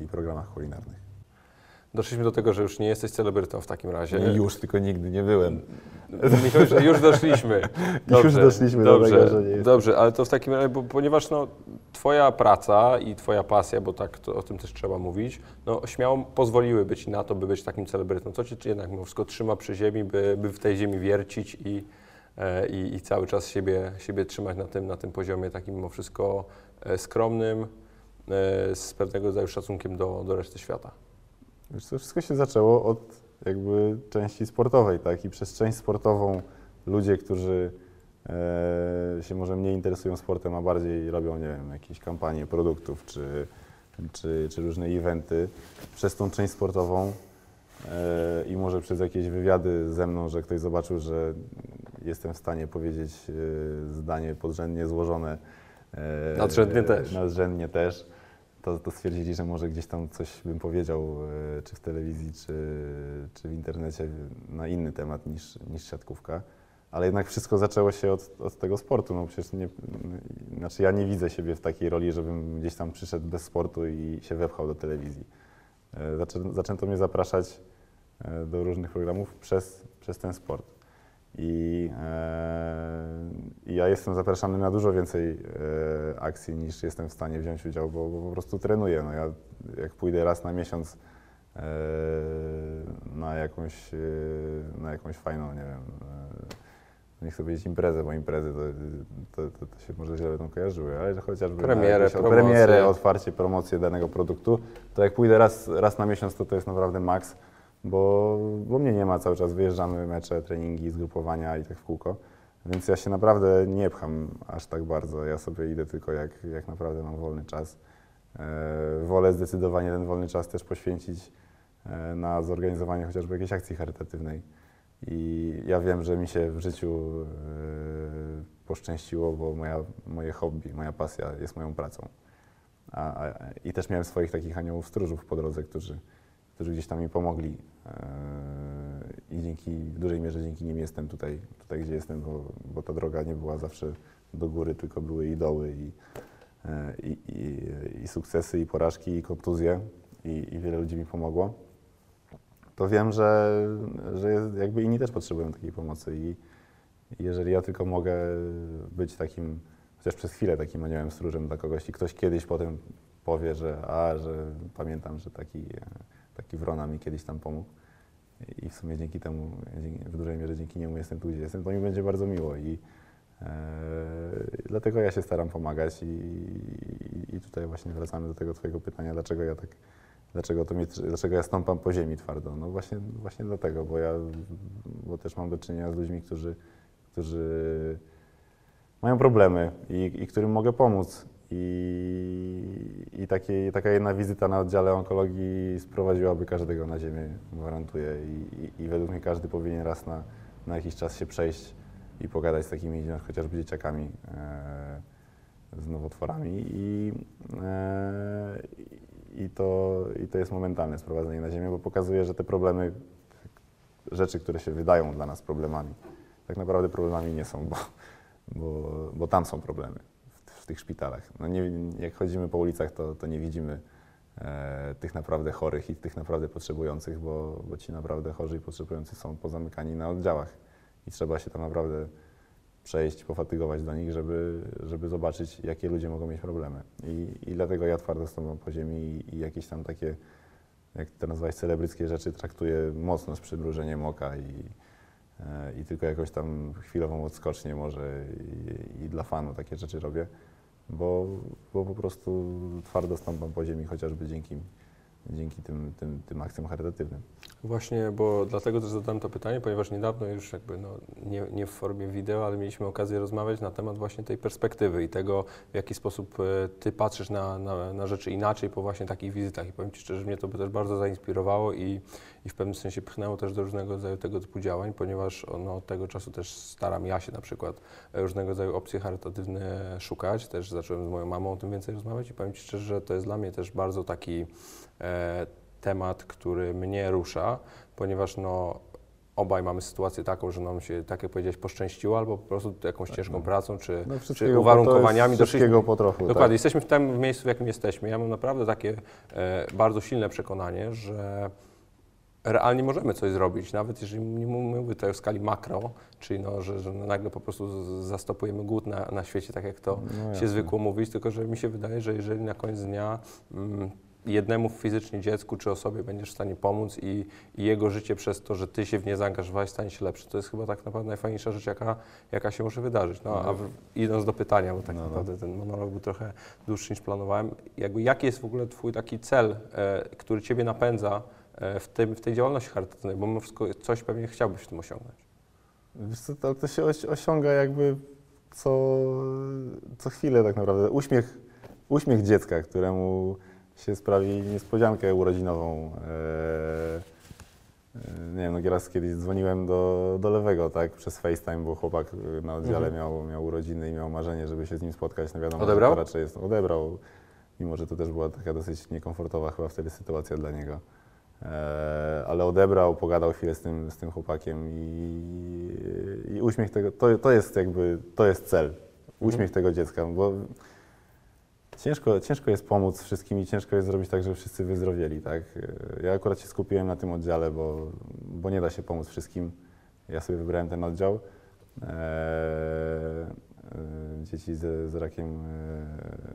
i programach kulinarnych. Doszliśmy do tego, że już nie jesteś celebrytą w takim razie. Nie już, tylko nigdy nie byłem. Już, już doszliśmy. [laughs] Już doszliśmy do dobrze, tego, że nie jest. Dobrze, ale to w takim razie, bo, ponieważ no, Twoja praca i Twoja pasja, bo tak to, o tym też trzeba mówić, no, śmiało pozwoliły być na to, by być takim celebrytą. Co Cię czy jednak mimo wszystko trzyma przy ziemi, by, by w tej ziemi wiercić i, e, i, i cały czas siebie, siebie trzymać na tym, na tym poziomie takim mimo wszystko e, skromnym, e, z pewnego rodzaju szacunkiem do, do reszty świata? Wiesz, to wszystko się zaczęło od jakby części sportowej, tak? I przez część sportową ludzie, którzy e, się może mniej interesują sportem, a bardziej robią, nie wiem, jakieś kampanie produktów czy, czy, czy różne eventy, przez tą część sportową e, i może przez jakieś wywiady ze mną, że ktoś zobaczył, że jestem w stanie powiedzieć e, zdanie podrzędnie złożone. e, Nadrzędnie też. Nadrzędnie też to, to stwierdzili, że może gdzieś tam coś bym powiedział, e, czy w telewizji, czy, czy w internecie na inny temat niż, niż siatkówka. Ale jednak wszystko zaczęło się od, od tego sportu. No przecież nie, znaczy ja nie widzę siebie w takiej roli, żebym gdzieś tam przyszedł bez sportu i się wepchał do telewizji. E, Zaczę, zaczęto mnie zapraszać e, do różnych programów przez, przez ten sport. I, e, ja jestem zapraszany na dużo więcej e, akcji niż jestem w stanie wziąć udział, bo, bo po prostu trenuję. No ja jak pójdę raz na miesiąc e, na, jakąś, e, na jakąś fajną, nie wiem, e, nie chcę powiedzieć imprezę, bo imprezy to, to, to, to się może źle będą kojarzyły, ale chociażby Premierę, jakieś premierę, otwarcie, promocję danego produktu, to jak pójdę raz, raz na miesiąc, to to jest naprawdę maks bo, bo mnie nie ma cały czas, wyjeżdżamy mecze, treningi, zgrupowania i tak w kółko. Więc ja się naprawdę nie pcham aż tak bardzo. Ja sobie idę tylko jak, jak naprawdę mam wolny czas. E, wolę zdecydowanie ten wolny czas też poświęcić e, na zorganizowanie chociażby jakiejś akcji charytatywnej. I ja wiem, że mi się w życiu e, poszczęściło, bo moja, moje hobby, moja pasja jest moją pracą. A, a, I też miałem swoich takich aniołów stróżów po drodze, którzy, którzy gdzieś tam mi pomogli. Eee, I dzięki, w dużej mierze dzięki nim jestem tutaj, tutaj gdzie jestem, bo, bo ta droga nie była zawsze do góry, tylko były i doły, i, e, i, i, i sukcesy, i porażki, i kontuzje, i, i wiele ludzi mi pomogło. To wiem, że, że jest, jakby inni też potrzebują takiej pomocy i i jeżeli ja tylko mogę być takim, chociaż przez chwilę takim aniołem stróżem dla kogoś i ktoś kiedyś potem powie, że a, że pamiętam, że taki, e, taki Wrona mi kiedyś tam pomógł i w sumie dzięki temu, w dużej mierze dzięki niemu jestem tu, gdzie jestem, to mi będzie bardzo miło i e, dlatego ja się staram pomagać i, i, i tutaj właśnie wracamy do tego twojego pytania, dlaczego ja tak, dlaczego, to mnie, dlaczego ja stąpam po ziemi twardo. No właśnie, właśnie dlatego, bo ja, bo też mam do czynienia z ludźmi, którzy, którzy mają problemy i, i którym mogę pomóc. I, i takie, taka jedna wizyta na oddziale onkologii sprowadziłaby każdego na ziemię, gwarantuję. I, i, i według mnie każdy powinien raz na, na jakiś czas się przejść i pogadać z takimi chociażby dzieciakami, e, z nowotworami. I, e, i, to, I to jest momentalne sprowadzenie na ziemię, bo pokazuje, że te problemy, rzeczy, które się wydają dla nas problemami, tak naprawdę problemami nie są, bo, bo, bo tam są problemy tych szpitalach. No nie, jak chodzimy po ulicach, to, to nie widzimy e, tych naprawdę chorych i tych naprawdę potrzebujących, bo, bo ci naprawdę chorzy i potrzebujący są pozamykani na oddziałach i trzeba się tam naprawdę przejść, pofatygować do nich, żeby, żeby zobaczyć, jakie ludzie mogą mieć problemy. I, i dlatego ja twardo stąpam po ziemi i, i jakieś tam takie, jak to nazwać, celebryckie rzeczy traktuję mocno z przymrużeniem oka i, e, i tylko jakąś tam chwilową odskocznię może i, i dla fanu takie rzeczy robię, bo, bo po prostu twardo stąpam po ziemi chociażby dzięki, dzięki tym, tym, tym akcjom charytatywnym. Właśnie, bo dlatego też zadałem to pytanie, ponieważ niedawno już jakby no, nie, nie w formie wideo, ale mieliśmy okazję rozmawiać na temat właśnie tej perspektywy i tego, w jaki sposób e, Ty patrzysz na, na, na rzeczy inaczej po właśnie takich wizytach. I powiem Ci szczerze, mnie to by też bardzo zainspirowało i, i w pewnym sensie pchnęło też do różnego rodzaju tego typu działań, ponieważ no, od tego czasu też staram ja się na przykład e, różnego rodzaju opcje charytatywne szukać. Też zacząłem z moją mamą o tym więcej rozmawiać i powiem Ci szczerze, że to jest dla mnie też bardzo taki temat, który mnie rusza, ponieważ no, obaj mamy sytuację taką, że nam się, tak jak powiedziałeś, poszczęściło, albo po prostu jakąś ciężką pracą, czy, No, czy uwarunkowaniami jest wszystkiego po trochu. Dokładnie, tak. jesteśmy w tym miejscu, w jakim jesteśmy. Ja mam naprawdę takie e, bardzo silne przekonanie, że realnie możemy coś zrobić, nawet jeżeli nie mówię tutaj o skali makro, czyli no, że, że nagle po prostu zastopujemy głód na, na świecie, tak jak to No się zwykło mówić, tylko że mi się wydaje, że jeżeli na koniec dnia mm, jednemu fizycznie dziecku czy osobie będziesz w stanie pomóc i, i jego życie przez to, że ty się w nie zaangażowałeś, stanie się lepsze, to jest chyba tak naprawdę najfajniejsza rzecz, jaka, jaka się może wydarzyć. No, a w, idąc do pytania, bo tak No, no. naprawdę ten monolog był trochę dłuższy niż planowałem, jakby jaki jest w ogóle twój taki cel, e, który ciebie napędza e, w, tym, w tej działalności charytatywnej, bo mimo wszystko coś pewnie chciałbyś w tym osiągnąć. Wiesz co, to, to się osiąga jakby co, co chwilę tak naprawdę. Uśmiech, uśmiech dziecka, któremu się sprawi niespodziankę urodzinową. Eee, e, nie wiem, no nieraz kiedyś dzwoniłem do, do lewego, tak, przez FaceTime, bo chłopak y, na oddziale Mhm. miał, miał urodziny i miał marzenie, żeby się z nim spotkać. No wiadomo, Odebrał? To raczej jest, odebrał, mimo że to też była taka dosyć niekomfortowa chyba wtedy sytuacja dla niego. E, ale odebrał, pogadał chwilę z tym, z tym chłopakiem i, i uśmiech tego, to, to jest jakby, to jest cel, uśmiech tego dziecka, bo ciężko, ciężko jest pomóc wszystkim i ciężko jest zrobić tak, żeby wszyscy wyzdrowieli, tak. Ja akurat się skupiłem na tym oddziale, bo, bo nie da się pomóc wszystkim. Ja sobie wybrałem ten oddział. E, e, dzieci z, z, rakiem,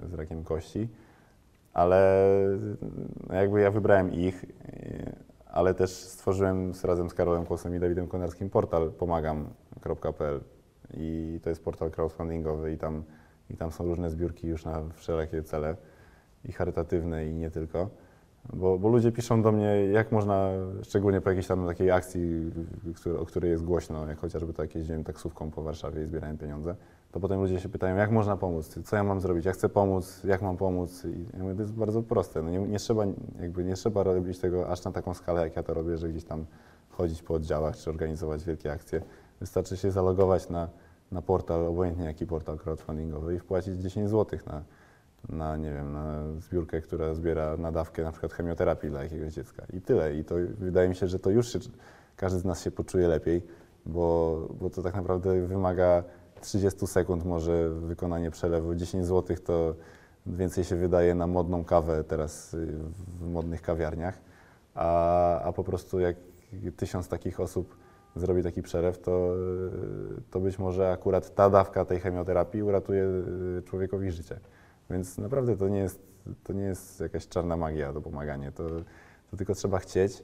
e, z rakiem kości ale no jakby ja wybrałem ich, e, ale też stworzyłem razem z Karolem Kłosem i Dawidem Konarskim portal pomagam.pl i to jest portal crowdfundingowy i tam, i tam są różne zbiórki już na wszelakie cele i charytatywne i nie tylko. Bo, bo ludzie piszą do mnie, jak można, szczególnie po jakiejś tam takiej akcji, który, o której jest głośno, jak chociażby to jak jeździłem taksówką po Warszawie i zbierałem pieniądze, to potem ludzie się pytają, jak można pomóc, co ja mam zrobić, ja chcę pomóc, jak mam pomóc. I ja mówię, to jest bardzo proste. No nie, nie, trzeba, jakby nie trzeba robić tego aż na taką skalę, jak ja to robię, że gdzieś tam chodzić po oddziałach czy organizować wielkie akcje. Wystarczy się zalogować na, na portal, obojętnie jaki portal crowdfundingowy i wpłacić 10 zł na, na, nie wiem, na zbiórkę, która zbiera nadawkę na przykład chemioterapii dla jakiegoś dziecka. I tyle. I to wydaje mi się, że to już się, każdy z nas się poczuje lepiej, bo, bo to tak naprawdę wymaga 30 sekund może wykonanie przelewu. 10 zł to więcej się wydaje na modną kawę teraz y, w modnych kawiarniach, a, a po prostu jak tysiąc takich osób zrobi taki przelew, to, y, to być może akurat ta dawka tej chemioterapii uratuje y, człowiekowi życie. Więc naprawdę to nie jest, to nie jest jakaś czarna magia, to pomaganie. To, to tylko trzeba chcieć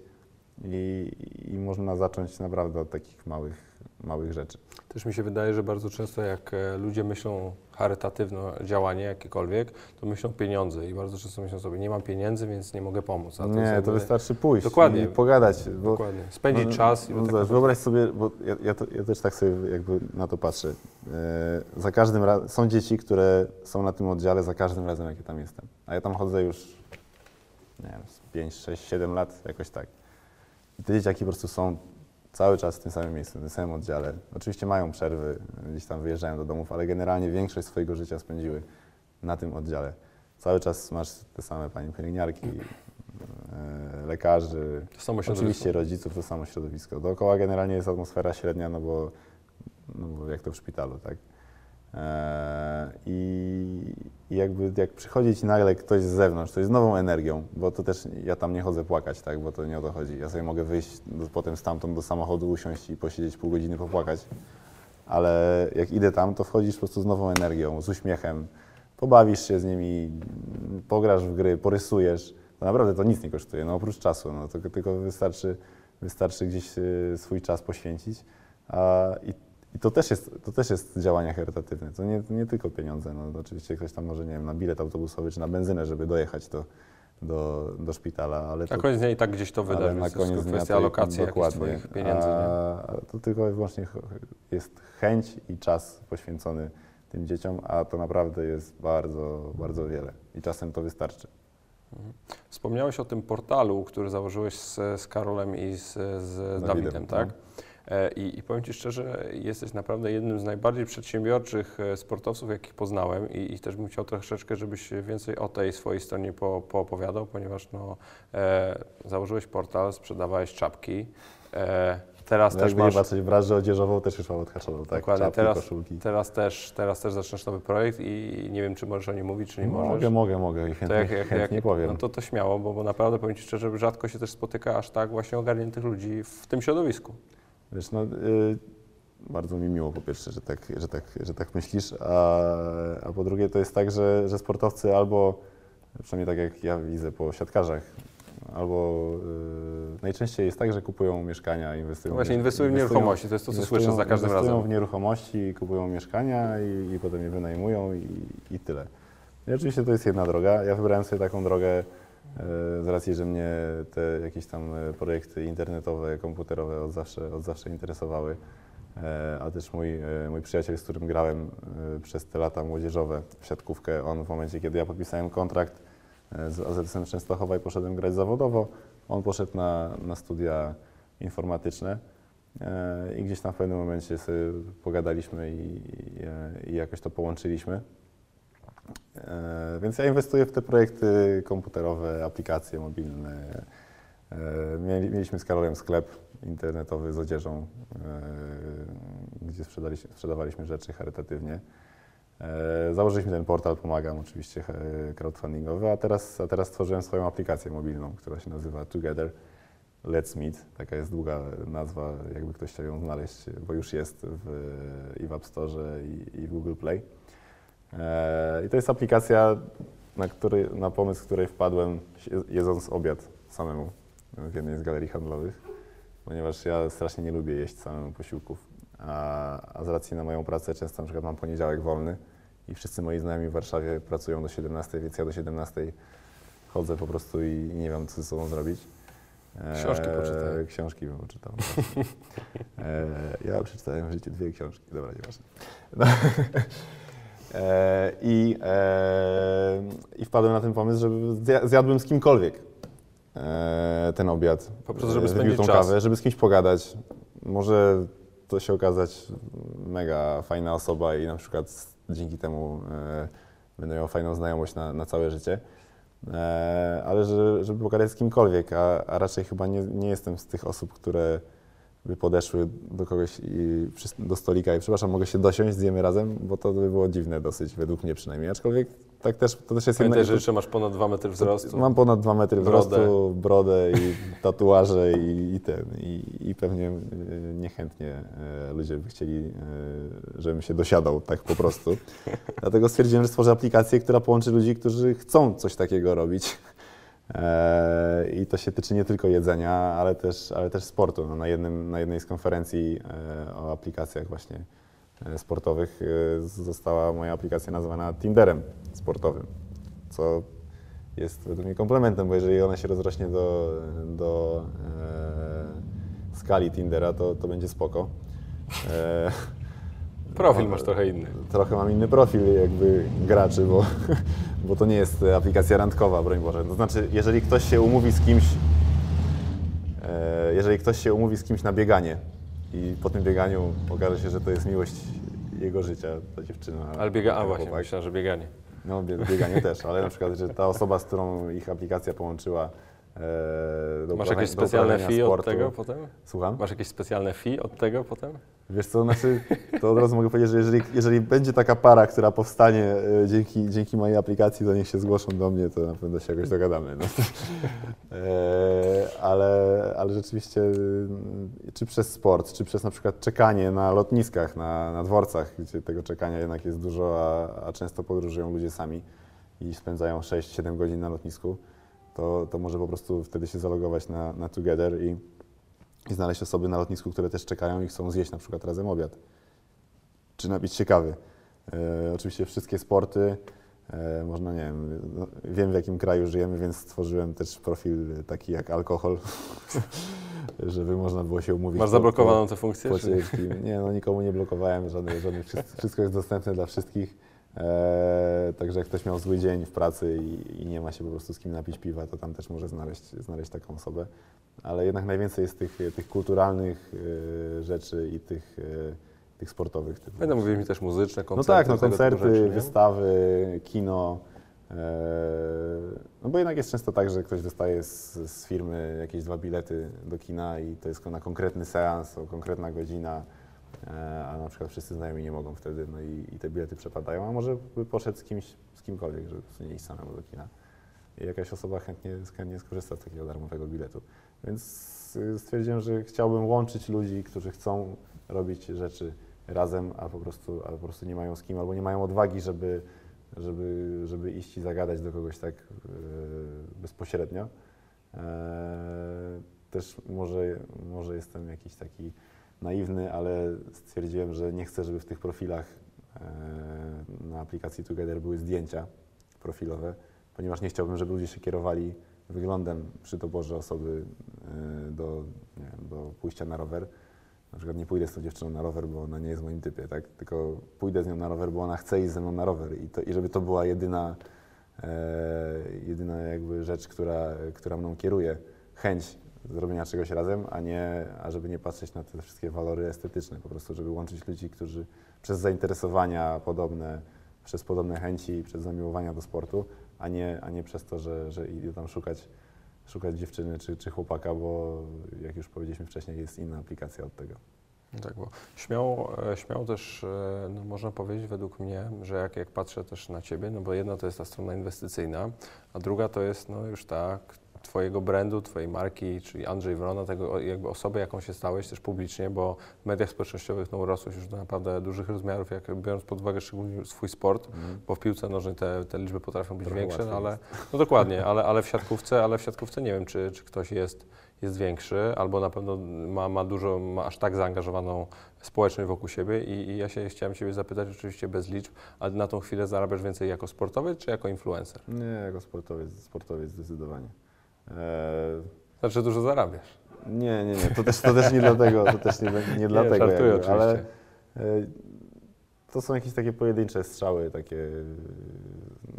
i, i można zacząć naprawdę od takich małych, małych rzeczy. Też mi się wydaje, że bardzo często jak e, ludzie myślą charytatywne działanie jakiekolwiek, to myślą pieniądze i bardzo często myślą sobie, nie mam pieniędzy, więc nie mogę pomóc. A nie, jest to wystarczy pójść Dokładnie. i pogadać. Bo, Dokładnie. Spędzić no, czas i no, tak zobacz, Wyobraź sobie, bo ja, ja, to, ja też tak sobie jakby na to patrzę. E, za każdym razem, są dzieci, które są na tym oddziale za każdym razem, jak ja tam jestem. A ja tam chodzę już, nie wiem, z 5, 6, 7 lat, jakoś tak. I te dzieciaki po prostu są cały czas w tym samym miejscu, w tym samym oddziale. Oczywiście mają przerwy, gdzieś tam wyjeżdżają do domów, ale generalnie większość swojego życia spędziły na tym oddziale. Cały czas masz te same pani pielęgniarki, e, lekarzy, oczywiście rodziców, to samo środowisko. Dookoła generalnie jest atmosfera średnia, no bo, no bo jak to w szpitalu, tak? E, I, jakby jak przychodzi ci nagle ktoś z zewnątrz, to jest nową energią, bo to też ja tam nie chodzę płakać, tak, bo to nie o to chodzi. Ja sobie mogę wyjść do, potem stamtąd do samochodu, usiąść i posiedzieć pół godziny, popłakać, ale jak idę tam, to wchodzisz po prostu z nową energią, z uśmiechem, pobawisz się z nimi, pograsz w gry, porysujesz. To naprawdę to nic nie kosztuje, no oprócz czasu, no, to, tylko wystarczy, wystarczy gdzieś y, swój czas poświęcić. A, i, I to też jest, to też jest działanie charytatywne, to nie, nie tylko pieniądze. No, oczywiście ktoś tam może, nie wiem, na bilet autobusowy czy na benzynę, żeby dojechać do, do, do szpitala, ale to, Na koniec dnia i tak gdzieś to wyda, ale na to koniec dnia kwestia to alokacji dokładnie. pieniędzy. A to tylko i wyłącznie jest chęć i czas poświęcony tym dzieciom, a to naprawdę jest bardzo, bardzo wiele i czasem to wystarczy. Wspomniałeś o tym portalu, który założyłeś z, z Karolem i z, z Dawidem, tak? no. E, I, I powiem Ci szczerze, jesteś naprawdę jednym z najbardziej przedsiębiorczych e, sportowców, jakich poznałem i, i też bym chciał troszeczkę, żebyś więcej o tej swojej stronie po, poopowiadał, ponieważ no, e, założyłeś portal, sprzedawałeś czapki, e, Teraz No też masz, patrzeć, branżę odzieżową też już mam odhaczoną, tak? Dokładnie, Czapki, teraz- koszulki. teraz, też, teraz też zaczynasz nowy projekt i nie wiem, czy możesz o nim mówić, czy nie możesz. Mogę, mogę, mogę i To chętnie, jak, jak, chętnie jak, powiem. No to, to śmiało, bo, bo naprawdę powiem Ci szczerze, rzadko się też spotyka aż tak właśnie ogarniętych ludzi w tym środowisku. Wiesz, no, y, bardzo mi miło po pierwsze, że tak, że tak, że tak myślisz, a, a po drugie to jest tak, że, że sportowcy albo, przynajmniej tak jak ja widzę po siatkarzach, albo y, najczęściej jest tak, że kupują mieszkania, inwestują Właśnie inwestują w nieruchomości, to jest to, co inwestują- słyszę za każdym inwestują razem. w nieruchomości, kupują mieszkania i, i potem je wynajmują i, i tyle. I oczywiście to jest jedna droga. Ja wybrałem sobie taką drogę z racji, że mnie te jakieś tam e, projekty internetowe, komputerowe od zawsze, od zawsze interesowały. E, A też mój, e, mój przyjaciel, z którym grałem e, przez te lata młodzieżowe w siatkówkę, on w momencie, kiedy ja podpisałem kontrakt e, z AZS-em Częstochowa i poszedłem grać zawodowo, on poszedł na, na studia informatyczne e, i gdzieś tam w pewnym momencie sobie pogadaliśmy i, i, e, i jakoś to połączyliśmy. E, Więc ja inwestuję w te projekty komputerowe, aplikacje mobilne. E, mieli- Mieliśmy z Karolem sklep internetowy z odzieżą, e, gdzie sprzedawaliśmy rzeczy charytatywnie. Założyliśmy ten portal, pomagam oczywiście crowdfundingowy, a teraz, a teraz stworzyłem swoją aplikację mobilną, która się nazywa Together Let's Meet. Taka jest długa nazwa, jakby ktoś chciał ją znaleźć, bo już jest w, i w App Store i, i w Google Play. E, I to jest aplikacja, na, który, na pomysł której wpadłem jedząc obiad samemu w jednej z galerii handlowych, ponieważ ja strasznie nie lubię jeść samemu posiłków, a, a z racji na moją pracę często na przykład mam poniedziałek wolny i wszyscy moi znajomi w Warszawie pracują do 17, więc ja do 17 chodzę po prostu i, i nie wiem, co ze sobą zrobić. E, Książki poczytaj. Książki bym poczytał. właśnie. [laughs] E, ja przeczytałem w życiu dwie książki, dobra, nieważne. No. E, I, e, I wpadłem na ten pomysł, żeby zja- zjadłbym z kimkolwiek e, ten obiad. Po prostu, żeby spędzić tą czas. kawę, żeby z kimś pogadać. Może to się okazać mega fajna osoba i na przykład dzięki temu będę miał fajną znajomość na, na całe życie. Ale że, żeby pogadać z kimkolwiek, a, a raczej chyba nie, nie jestem z tych osób, które by podeszły do kogoś i do stolika i przepraszam, mogę się dosiąść, zjemy razem, bo to by było dziwne dosyć, według mnie przynajmniej. Aczkolwiek tak też, to też jest Pamiętaj, jedna... że jeszcze masz ponad 2 metry wzrostu. Mam ponad 2 metry brodę. wzrostu, brodę i tatuaże i, i ten. I, I pewnie e, niechętnie e, ludzie by chcieli, e, żebym się dosiadał tak po prostu. Dlatego stwierdziłem, że stworzę aplikację, która połączy ludzi, którzy chcą coś takiego robić. E, I to się tyczy nie tylko jedzenia, ale też, ale też sportu. No, na, jednym, na jednej z konferencji e, o aplikacjach właśnie e, sportowych została moja aplikacja nazwana Tinderem sportowym, co jest według mnie komplementem, bo jeżeli ona się rozrośnie do, do skali Tindera, to, to będzie spoko. Profil no, masz trochę inny. Trochę mam inny profil jakby graczy, bo, [laughs] bo to nie jest aplikacja randkowa, broń Boże. To znaczy, jeżeli ktoś się umówi z kimś, e, jeżeli ktoś się umówi z kimś na bieganie i po tym bieganiu okaże się, że to jest miłość jego życia, ta dziewczyna. Ale biega, a właśnie, myślałem, że bieganie. No, bie- bieganie też, ale na przykład, że ta osoba, z którą ich aplikacja połączyła do Masz uprawiania- jakieś specjalne fee od sportu. tego potem? Słucham? Masz jakieś specjalne fee od tego potem? Wiesz co, znaczy, to od razu mogę powiedzieć, że jeżeli, jeżeli będzie taka para, która powstanie e, dzięki, dzięki mojej aplikacji, to niech się zgłoszą do mnie, to na pewno się jakoś dogadamy. No. [laughs] E, ale, ale rzeczywiście, e, czy przez sport, czy przez na przykład czekanie na lotniskach, na, na dworcach, gdzie tego czekania jednak jest dużo, a, a często podróżują ludzie sami i spędzają 6-7 godzin na lotnisku, to, to może po prostu wtedy się zalogować na, na Together i i znaleźć osoby na lotnisku, które też czekają i chcą zjeść na przykład razem obiad, czy napić się kawy. E, oczywiście wszystkie sporty, e, można, nie wiem, no, wiem w jakim kraju żyjemy, więc stworzyłem też profil taki jak alkohol, [laughs] żeby można było się umówić. Masz po- zablokowaną tę funkcję? po. Nie, no nikomu nie blokowałem, żadnych, żadnych, wszystko jest dostępne dla wszystkich. E, także jak ktoś miał zły dzień w pracy i, i nie ma się po prostu z kim napić piwa, to tam też może znaleźć, znaleźć taką osobę. Ale jednak najwięcej jest tych, tych kulturalnych e, rzeczy i tych, e, tych sportowych. Typu. Będę mówił mi też muzyczne, No koncerty. tak, no tego typu koncerty, rzeczy, wystawy, kino, E, no bo jednak jest często tak, że ktoś dostaje z, z firmy jakieś dwa bilety do kina i to jest na konkretny seans, o konkretna godzina, a na przykład wszyscy znajomi nie mogą wtedy, no i, i te bilety przepadają, a może by poszedł z kimś, z kimkolwiek, żeby nie iść samemu do kina. I jakaś osoba chętnie, chętnie skorzysta z takiego darmowego biletu. Więc y, stwierdziłem, że chciałbym łączyć ludzi, którzy chcą robić rzeczy razem, a po prostu, a po prostu nie mają z kim, albo nie mają odwagi, żeby, żeby, żeby iść i zagadać do kogoś tak yy, bezpośrednio. Eee, też może, może jestem jakiś taki naiwny, ale stwierdziłem, że nie chcę, żeby w tych profilach e, na aplikacji Together były zdjęcia profilowe, ponieważ nie chciałbym, żeby ludzie się kierowali wyglądem przy doborze osoby e, do, wiem, do pójścia na rower. Na przykład nie pójdę z tą dziewczyną na rower, bo ona nie jest w moim typie, tak? tylko pójdę z nią na rower, bo ona chce iść ze mną na rower i, to, i żeby to była jedyna, e, jedyna jakby rzecz, która, która mną kieruje, chęć zrobienia czegoś razem, a nie, a żeby nie patrzeć na te wszystkie walory estetyczne, po prostu żeby łączyć ludzi, którzy przez zainteresowania podobne, przez podobne chęci, przez zamiłowania do sportu, a nie, a nie przez to, że, że idę tam szukać, szukać dziewczyny czy, czy chłopaka, bo jak już powiedzieliśmy wcześniej, jest inna aplikacja od tego. Tak, bo śmiało, e, śmiało też e, no, można powiedzieć według mnie, że jak, jak patrzę też na Ciebie, no bo jedna to jest ta strona inwestycyjna, a druga to jest no, już ta, Twojego brandu, Twojej marki, czyli Andrzej Wrona, tego jakby osoby, jaką się stałeś też publicznie, bo w mediach społecznościowych no, urosłeś już do naprawdę dużych rozmiarów, jak biorąc pod uwagę szczególnie swój sport, mm. bo w piłce nożnej te, te liczby potrafią być Trochę większe, no, ale no dokładnie, ale, ale w siatkówce, ale w siatkówce nie wiem, czy, czy ktoś jest, jest większy, albo na pewno ma, ma dużo, ma aż tak zaangażowaną społeczność wokół siebie i, i ja się chciałem Ciebie zapytać, oczywiście bez liczb, a na tą chwilę zarabiasz więcej jako sportowiec, czy jako influencer? Nie, jako sportowiec, sportowiec zdecydowanie. Znaczy dużo zarabiasz. Nie, nie, nie, to też, to też nie dlatego, to też nie, nie, nie dlatego, żartuję jakby, ale e, to są jakieś takie pojedyncze strzały, takie,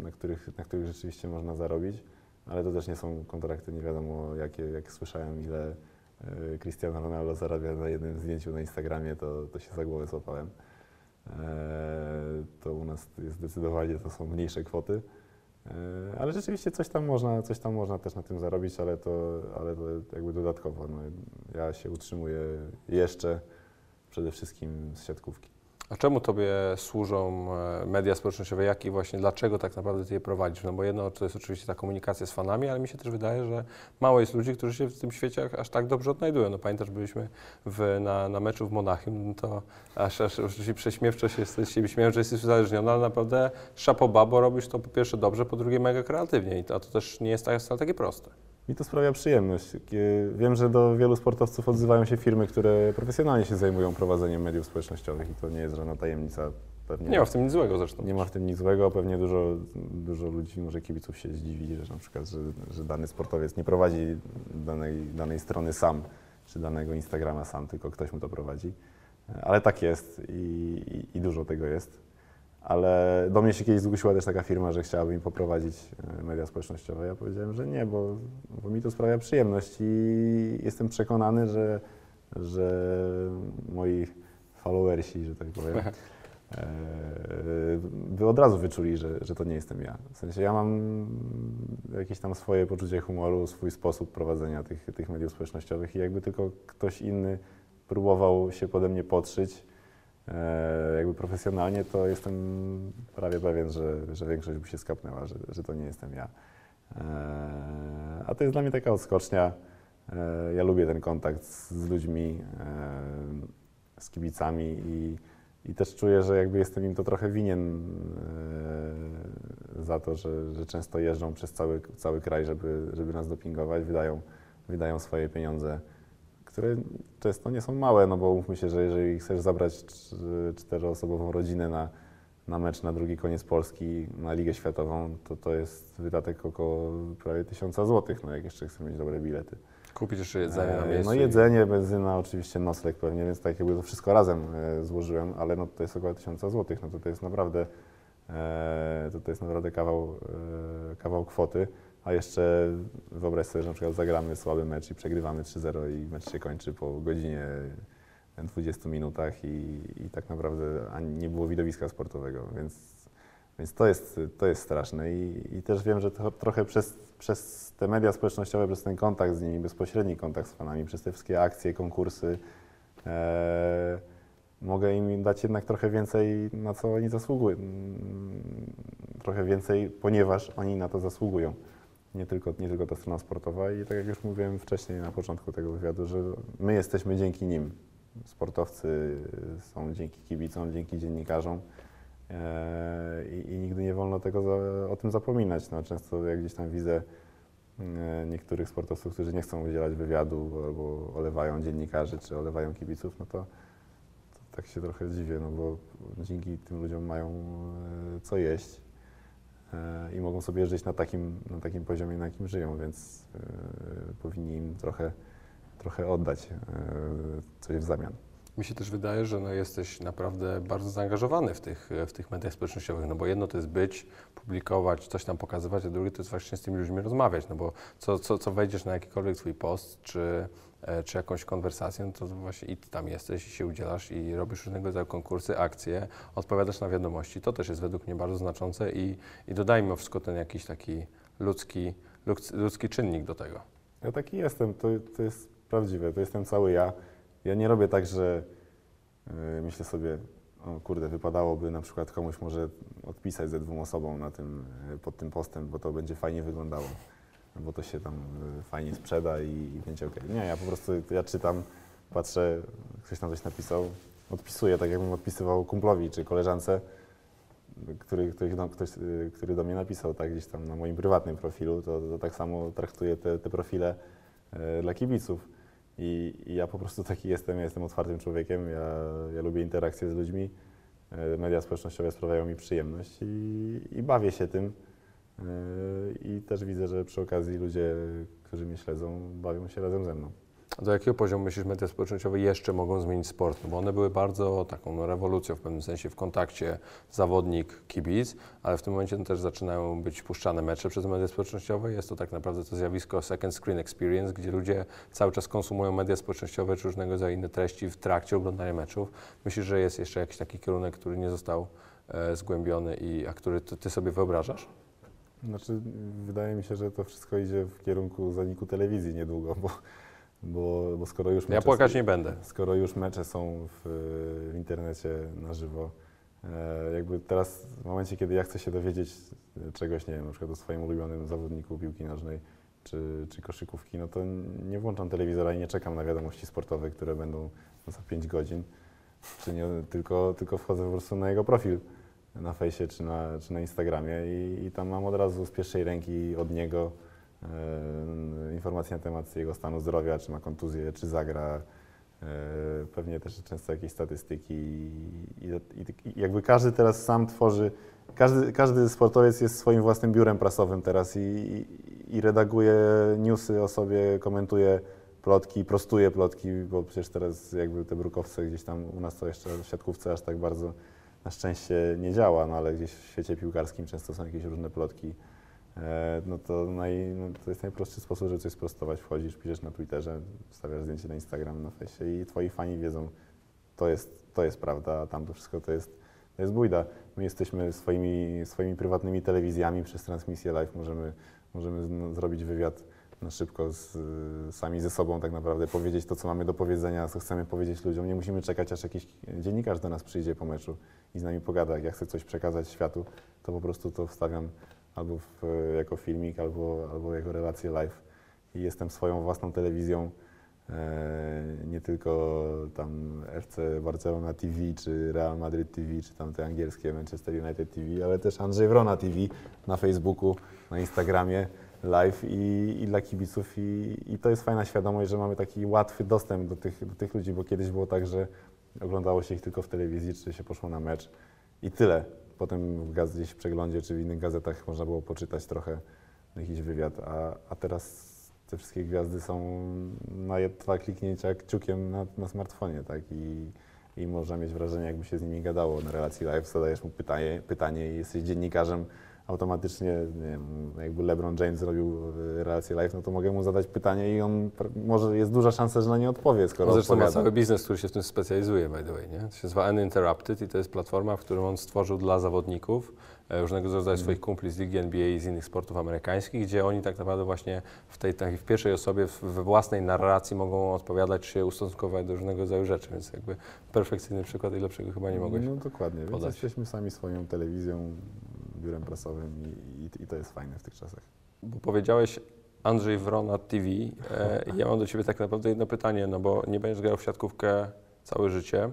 na których, na których rzeczywiście można zarobić, ale to też nie są kontrakty, nie wiadomo jakie, jak słyszałem ile e, Cristiano Ronaldo zarabia na jednym zdjęciu na Instagramie, to, to się za głowę złapałem. E, to u nas jest zdecydowanie to są mniejsze kwoty. E, ale rzeczywiście coś tam można, coś tam można też na tym zarobić, ale to, ale to jakby dodatkowo. No, ja się utrzymuję jeszcze przede wszystkim z siatkówki. A czemu Tobie służą e, media społecznościowe, jak i właśnie dlaczego tak naprawdę Ty je prowadzisz? No bo jedno to jest oczywiście ta komunikacja z fanami, ale mi się też wydaje, że mało jest ludzi, którzy się w tym świecie aż tak dobrze odnajdują. No pamiętasz, byliśmy w, na, na meczu w Monachium, no to aż, aż oczywiście prześmiewczo się z siebie że jesteś uzależniony, ale naprawdę szapoba, bo robisz to po pierwsze dobrze, po drugie mega kreatywnie, a to też nie jest tak, wcale takie proste. Mi to sprawia przyjemność. Wiem, że do wielu sportowców odzywają się firmy, które profesjonalnie się zajmują prowadzeniem mediów społecznościowych i to nie jest żadna tajemnica. Pewnie nie ma w tym nic złego zresztą. Nie ma w tym nic złego. Pewnie dużo, dużo ludzi, może kibiców się zdziwi, że na przykład, że, że dany sportowiec nie prowadzi danej, danej strony sam, czy danego Instagrama sam, tylko ktoś mu to prowadzi. Ale tak jest i, i, i dużo tego jest ale do mnie się kiedyś zgłosiła też taka firma, że chciałaby mi poprowadzić e, media społecznościowe. Ja powiedziałem, że nie, bo, bo mi to sprawia przyjemność i jestem przekonany, że, że moi followersi, że tak powiem, [laughs] e, by od razu wyczuli, że, że to nie jestem ja. W sensie ja mam jakieś tam swoje poczucie humoru, swój sposób prowadzenia tych, tych mediów społecznościowych i jakby tylko ktoś inny próbował się pode mnie podszyć, jakby profesjonalnie, to jestem prawie pewien, że, że większość by się skapnęła, że, że to nie jestem ja. E, a to jest dla mnie taka odskocznia. E, ja lubię ten kontakt z ludźmi, z kibicami i, i też czuję, że jakby jestem im to trochę winien za to, że, że często jeżdżą przez cały, cały kraj, żeby, żeby nas dopingować, wydają, wydają swoje pieniądze które często nie są małe, no bo umówmy się, że jeżeli chcesz zabrać czteroosobową rodzinę na, na mecz na drugi koniec Polski, na Ligę Światową, to to jest wydatek około prawie tysiąca złotych, no jak jeszcze chcesz mieć dobre bilety. Kupić jeszcze jedzenie na e, miejscu? No jedzenie, benzyna, oczywiście nocleg pewnie, więc tak jakby to wszystko razem e, złożyłem, ale no to jest około tysiąca złotych, no to to jest naprawdę, e, to, to jest naprawdę kawał, kawał kwoty. A jeszcze wyobraź sobie, że na przykład zagramy słaby mecz i przegrywamy 3-0 i mecz się kończy po godzinie 20 minutach i, i tak naprawdę nie było widowiska sportowego, więc, Więc to jest, to jest straszne i, i też wiem, że to, trochę przez, przez te media społecznościowe, przez ten kontakt z nimi, bezpośredni kontakt z fanami, przez te wszystkie akcje, konkursy, e, mogę im dać jednak trochę więcej, na co oni zasługują. Trochę więcej, ponieważ oni na to zasługują. Nie tylko, nie tylko ta strona sportowa i tak jak już mówiłem wcześniej na początku tego wywiadu, że my jesteśmy dzięki nim. Sportowcy są dzięki kibicom, dzięki dziennikarzom. E, I, I nigdy nie wolno tego za, o tym zapominać. No, często jak gdzieś tam widzę e, niektórych sportowców, którzy nie chcą udzielać wywiadu albo olewają dziennikarzy czy olewają kibiców, no to, to tak się trochę dziwię, no bo dzięki tym ludziom mają e, co jeść i mogą sobie żyć na takim, na takim poziomie, na jakim żyją, więc e, powinni im trochę, trochę oddać e, coś w zamian. Mi się też wydaje, że no jesteś naprawdę bardzo zaangażowany w tych, w tych mediach społecznościowych, no bo jedno to jest być, publikować, coś tam pokazywać, a drugie to jest właśnie z tymi ludźmi rozmawiać, no bo co, co, co wejdziesz na jakikolwiek swój post, czy, e, czy jakąś konwersację, to właśnie i ty tam jesteś i się udzielasz i robisz różnego rodzaju konkursy, akcje, odpowiadasz na wiadomości. To też jest według mnie bardzo znaczące i, i dodaj mimo wszystko ten jakiś taki ludzki, ludzki, czynnik do tego. Ja taki jestem, to, to jest prawdziwe, to jestem cały ja. Ja nie robię tak, że yy, myślę sobie, o kurde, wypadałoby na przykład komuś może odpisać ze dwóm osobom na tym, yy, pod tym postem, bo to będzie fajnie wyglądało, bo to się tam yy, fajnie sprzeda i, i będzie ok. Nie, ja po prostu, ja czytam, patrzę, ktoś tam coś napisał, odpisuję tak, jakbym odpisywał kumplowi czy koleżance, który, który, ktoś, yy, który do mnie napisał, tak, gdzieś tam na moim prywatnym profilu, to, to tak samo traktuję te, te profile yy, dla kibiców. I, I ja po prostu taki jestem, ja jestem otwartym człowiekiem, ja, ja lubię interakcje z ludźmi. Media społecznościowe sprawiają mi przyjemność i, i bawię się tym. E, I też widzę, że przy okazji ludzie, którzy mnie śledzą, bawią się razem ze mną. Do jakiego poziomu myślisz media społecznościowe jeszcze mogą zmienić sport? No bo one były bardzo taką no, rewolucją w pewnym sensie w kontakcie zawodnik-kibic, ale w tym momencie też zaczynają być puszczane mecze przez media społecznościowe. Jest to tak naprawdę to zjawisko second screen experience, gdzie ludzie cały czas konsumują media społecznościowe czy różnego rodzaju inne treści w trakcie oglądania meczów. Myślisz, że jest jeszcze jakiś taki kierunek, który nie został e, zgłębiony, i, a który ty, ty sobie wyobrażasz? Znaczy, wydaje mi się, że to wszystko idzie w kierunku zaniku telewizji niedługo, bo, bo, bo skoro już Ja mecze płakać są- nie będę. skoro już mecze są w, w internecie na żywo, e, jakby teraz w momencie, kiedy ja chcę się dowiedzieć czegoś, nie wiem, na przykład o swoim ulubionym zawodniku piłki nożnej czy, czy koszykówki, no to nie włączam telewizora i nie czekam na wiadomości sportowe, które będą za 5 godzin, czy nie, tylko, tylko wchodzę po prostu na jego profil na fejsie czy na, czy na Instagramie i, i tam mam od razu z pierwszej ręki od niego e, informacje na temat jego stanu zdrowia, czy ma kontuzję, czy zagra. E, pewnie też często jakieś statystyki i, i, i jakby każdy teraz sam tworzy, każdy, każdy sportowiec jest swoim własnym biurem prasowym teraz i, i, i redaguje newsy o sobie, komentuje plotki, prostuje plotki, bo przecież teraz jakby te brukowce gdzieś tam u nas to jeszcze w siatkówce aż tak bardzo na szczęście nie działa, no ale gdzieś w świecie piłkarskim często są jakieś różne plotki. E, no to, naj, no to jest najprostszy sposób, żeby coś sprostować. Wchodzisz, piszesz na Twitterze, wstawiasz zdjęcie na Instagram, na fejsie i twoi fani wiedzą, to jest, to jest prawda, a tam to wszystko to jest, to jest bójda. My jesteśmy swoimi, swoimi prywatnymi telewizjami przez transmisję live, możemy, możemy no, zrobić wywiad na szybko z, sami ze sobą tak naprawdę, powiedzieć to, co mamy do powiedzenia, co chcemy powiedzieć ludziom. Nie musimy czekać, aż jakiś dziennikarz do nas przyjdzie po meczu i z nami pogada. Jak ja chcę coś przekazać światu, to po prostu to wstawiam albo w, jako filmik, albo, albo jako relację live. I jestem swoją własną telewizją, e, nie tylko tam FC Barcelona TV, czy Real Madrid TV, czy tam te angielskie Manchester United TV, ale też Andrzej Wrona TV na Facebooku, na Instagramie live i, i dla kibiców i, i to jest fajna świadomość, że mamy taki łatwy dostęp do tych, do tych ludzi, bo kiedyś było tak, że oglądało się ich tylko w telewizji, czy się poszło na mecz i tyle. Potem w gaz, gdzieś w przeglądzie, czy w innych gazetach można było poczytać trochę jakiś wywiad, a, a teraz te wszystkie gwiazdy są na dwa kliknięcia kciukiem na, na smartfonie, tak? I, I można mieć wrażenie, jakby się z nimi gadało na relacji live, zadajesz mu pytanie, pytanie i jesteś dziennikarzem automatycznie, nie wiem, jakby LeBron James zrobił e, relację live, no to mogę mu zadać pytanie i on może jest duża szansa, że na nie odpowie, skoro On zresztą ma odpowiada. cały biznes, który się w tym specjalizuje, by the way, nie? To się nazywa Uninterrupted i to jest platforma, w którą on stworzył dla zawodników, e, różnego rodzaju Mhm. swoich kumpli z ligi NBA i z innych sportów amerykańskich, gdzie oni tak naprawdę właśnie w tej takiej w pierwszej osobie, we własnej narracji mogą odpowiadać, czy się ustosunkować do różnego rodzaju rzeczy, więc jakby perfekcyjny przykład i lepszego chyba nie mogłeś. No dokładnie, więc podać. jesteśmy sami swoją telewizją, biurem prasowym i, i, to jest fajne w tych czasach. Bo powiedziałeś Andrzej Wrona TV. E, [laughs] ja mam do Ciebie tak naprawdę jedno pytanie, no bo nie będziesz grał w siatkówkę całe życie.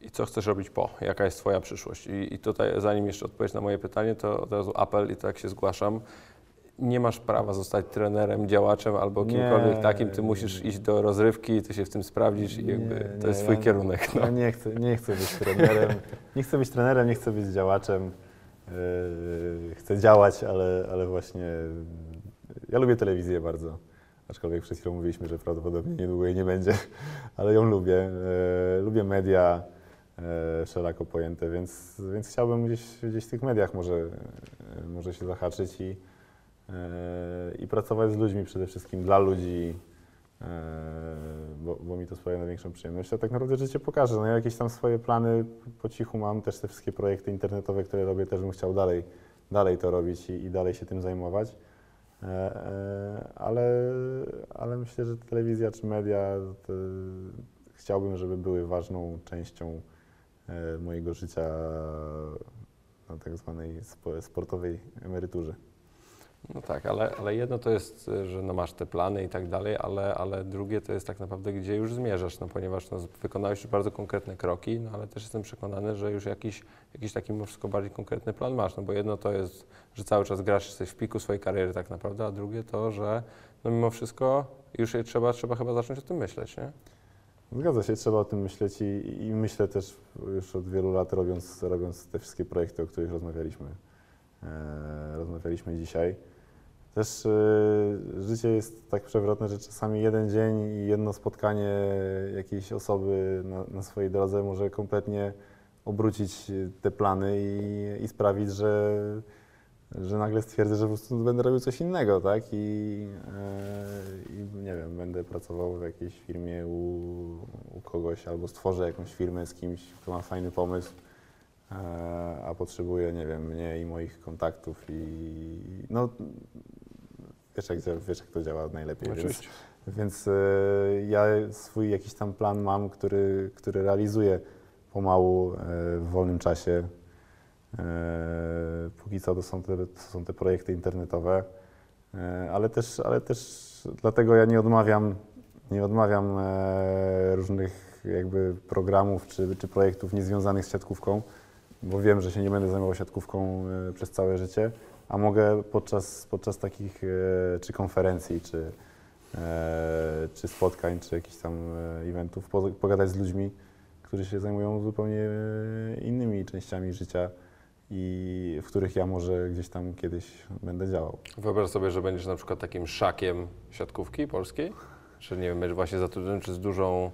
I co chcesz robić po? Jaka jest Twoja przyszłość? I, I tutaj, zanim jeszcze odpowiesz na moje pytanie, to od razu apel i tak się zgłaszam. Nie masz prawa zostać trenerem, działaczem albo Nie, kimkolwiek takim. Ty nie, musisz nie. iść do rozrywki, ty się w tym sprawdzisz i jakby Nie, to nie, jest Twój ja- kierunek. No. Ja nie chcę, nie chcę być trenerem, nie chcę być trenerem, nie chcę być działaczem. Yy, chcę działać, ale, ale właśnie ja lubię telewizję bardzo. Aczkolwiek przed chwilą mówiliśmy, że prawdopodobnie niedługo jej nie będzie, [laughs] ale ją lubię. Yy, lubię media yy, szeroko pojęte, więc, więc chciałbym gdzieś, gdzieś w tych mediach może, może się zahaczyć i, i pracować z ludźmi przede wszystkim dla ludzi, bo, bo mi to sprawia największą przyjemność. A tak naprawdę życie pokaże. No ja jakieś tam swoje plany po cichu mam, też te wszystkie projekty internetowe, które robię, też bym chciał dalej, dalej to robić i, i dalej się tym zajmować. Eee, eee, ale, ale myślę, że telewizja czy media chciałbym, żeby były ważną częścią mojego życia na tak zwanej spo- sportowej emeryturze. No tak, ale, ale jedno to jest, y, że no masz te plany i tak dalej, ale, ale drugie to jest tak naprawdę, gdzie już zmierzasz, no ponieważ no, wykonałeś już bardzo konkretne kroki, no ale też jestem przekonany, że już jakiś, jakiś taki mimo wszystko bardziej konkretny plan masz, no bo jedno to jest, że cały czas grasz, jesteś w piku swojej kariery tak naprawdę, a drugie to, że no mimo wszystko już trzeba, trzeba chyba zacząć o tym myśleć, nie? Zgadza się, trzeba o tym myśleć i, i myślę też już od wielu lat robiąc, robiąc te wszystkie projekty, o których rozmawialiśmy, e, rozmawialiśmy dzisiaj. Też e, życie jest tak przewrotne, że czasami jeden dzień i jedno spotkanie jakiejś osoby na, na swojej drodze może kompletnie obrócić te plany i, i sprawić, że, że nagle stwierdzę, że po prostu będę robił coś innego, tak? I, e, i nie wiem, będę pracował w jakiejś firmie u, u kogoś albo stworzę jakąś firmę z kimś, kto ma fajny pomysł, e, a potrzebuje, nie wiem, mnie i moich kontaktów i no wiesz jak, wiesz jak to działa najlepiej, więc, Oczywiście. więc e, ja swój jakiś tam plan mam, który, który realizuję pomału e, w wolnym czasie. E, Póki co to są te, to są te projekty internetowe, ale też, ale też dlatego ja nie odmawiam, nie odmawiam różnych jakby programów czy, czy projektów niezwiązanych z siatkówką, bo wiem, że się nie będę zajmował siatkówką przez całe życie, a mogę podczas, podczas takich e, czy konferencji, czy, e, czy spotkań, czy jakichś tam e, eventów po- pogadać z ludźmi, którzy się zajmują zupełnie innymi częściami życia i w których ja może gdzieś tam kiedyś będę działał. Wyobraź sobie, że będziesz na przykład takim szakiem siatkówki polskiej, że nie wiem, będziesz właśnie zatrudniony przez dużą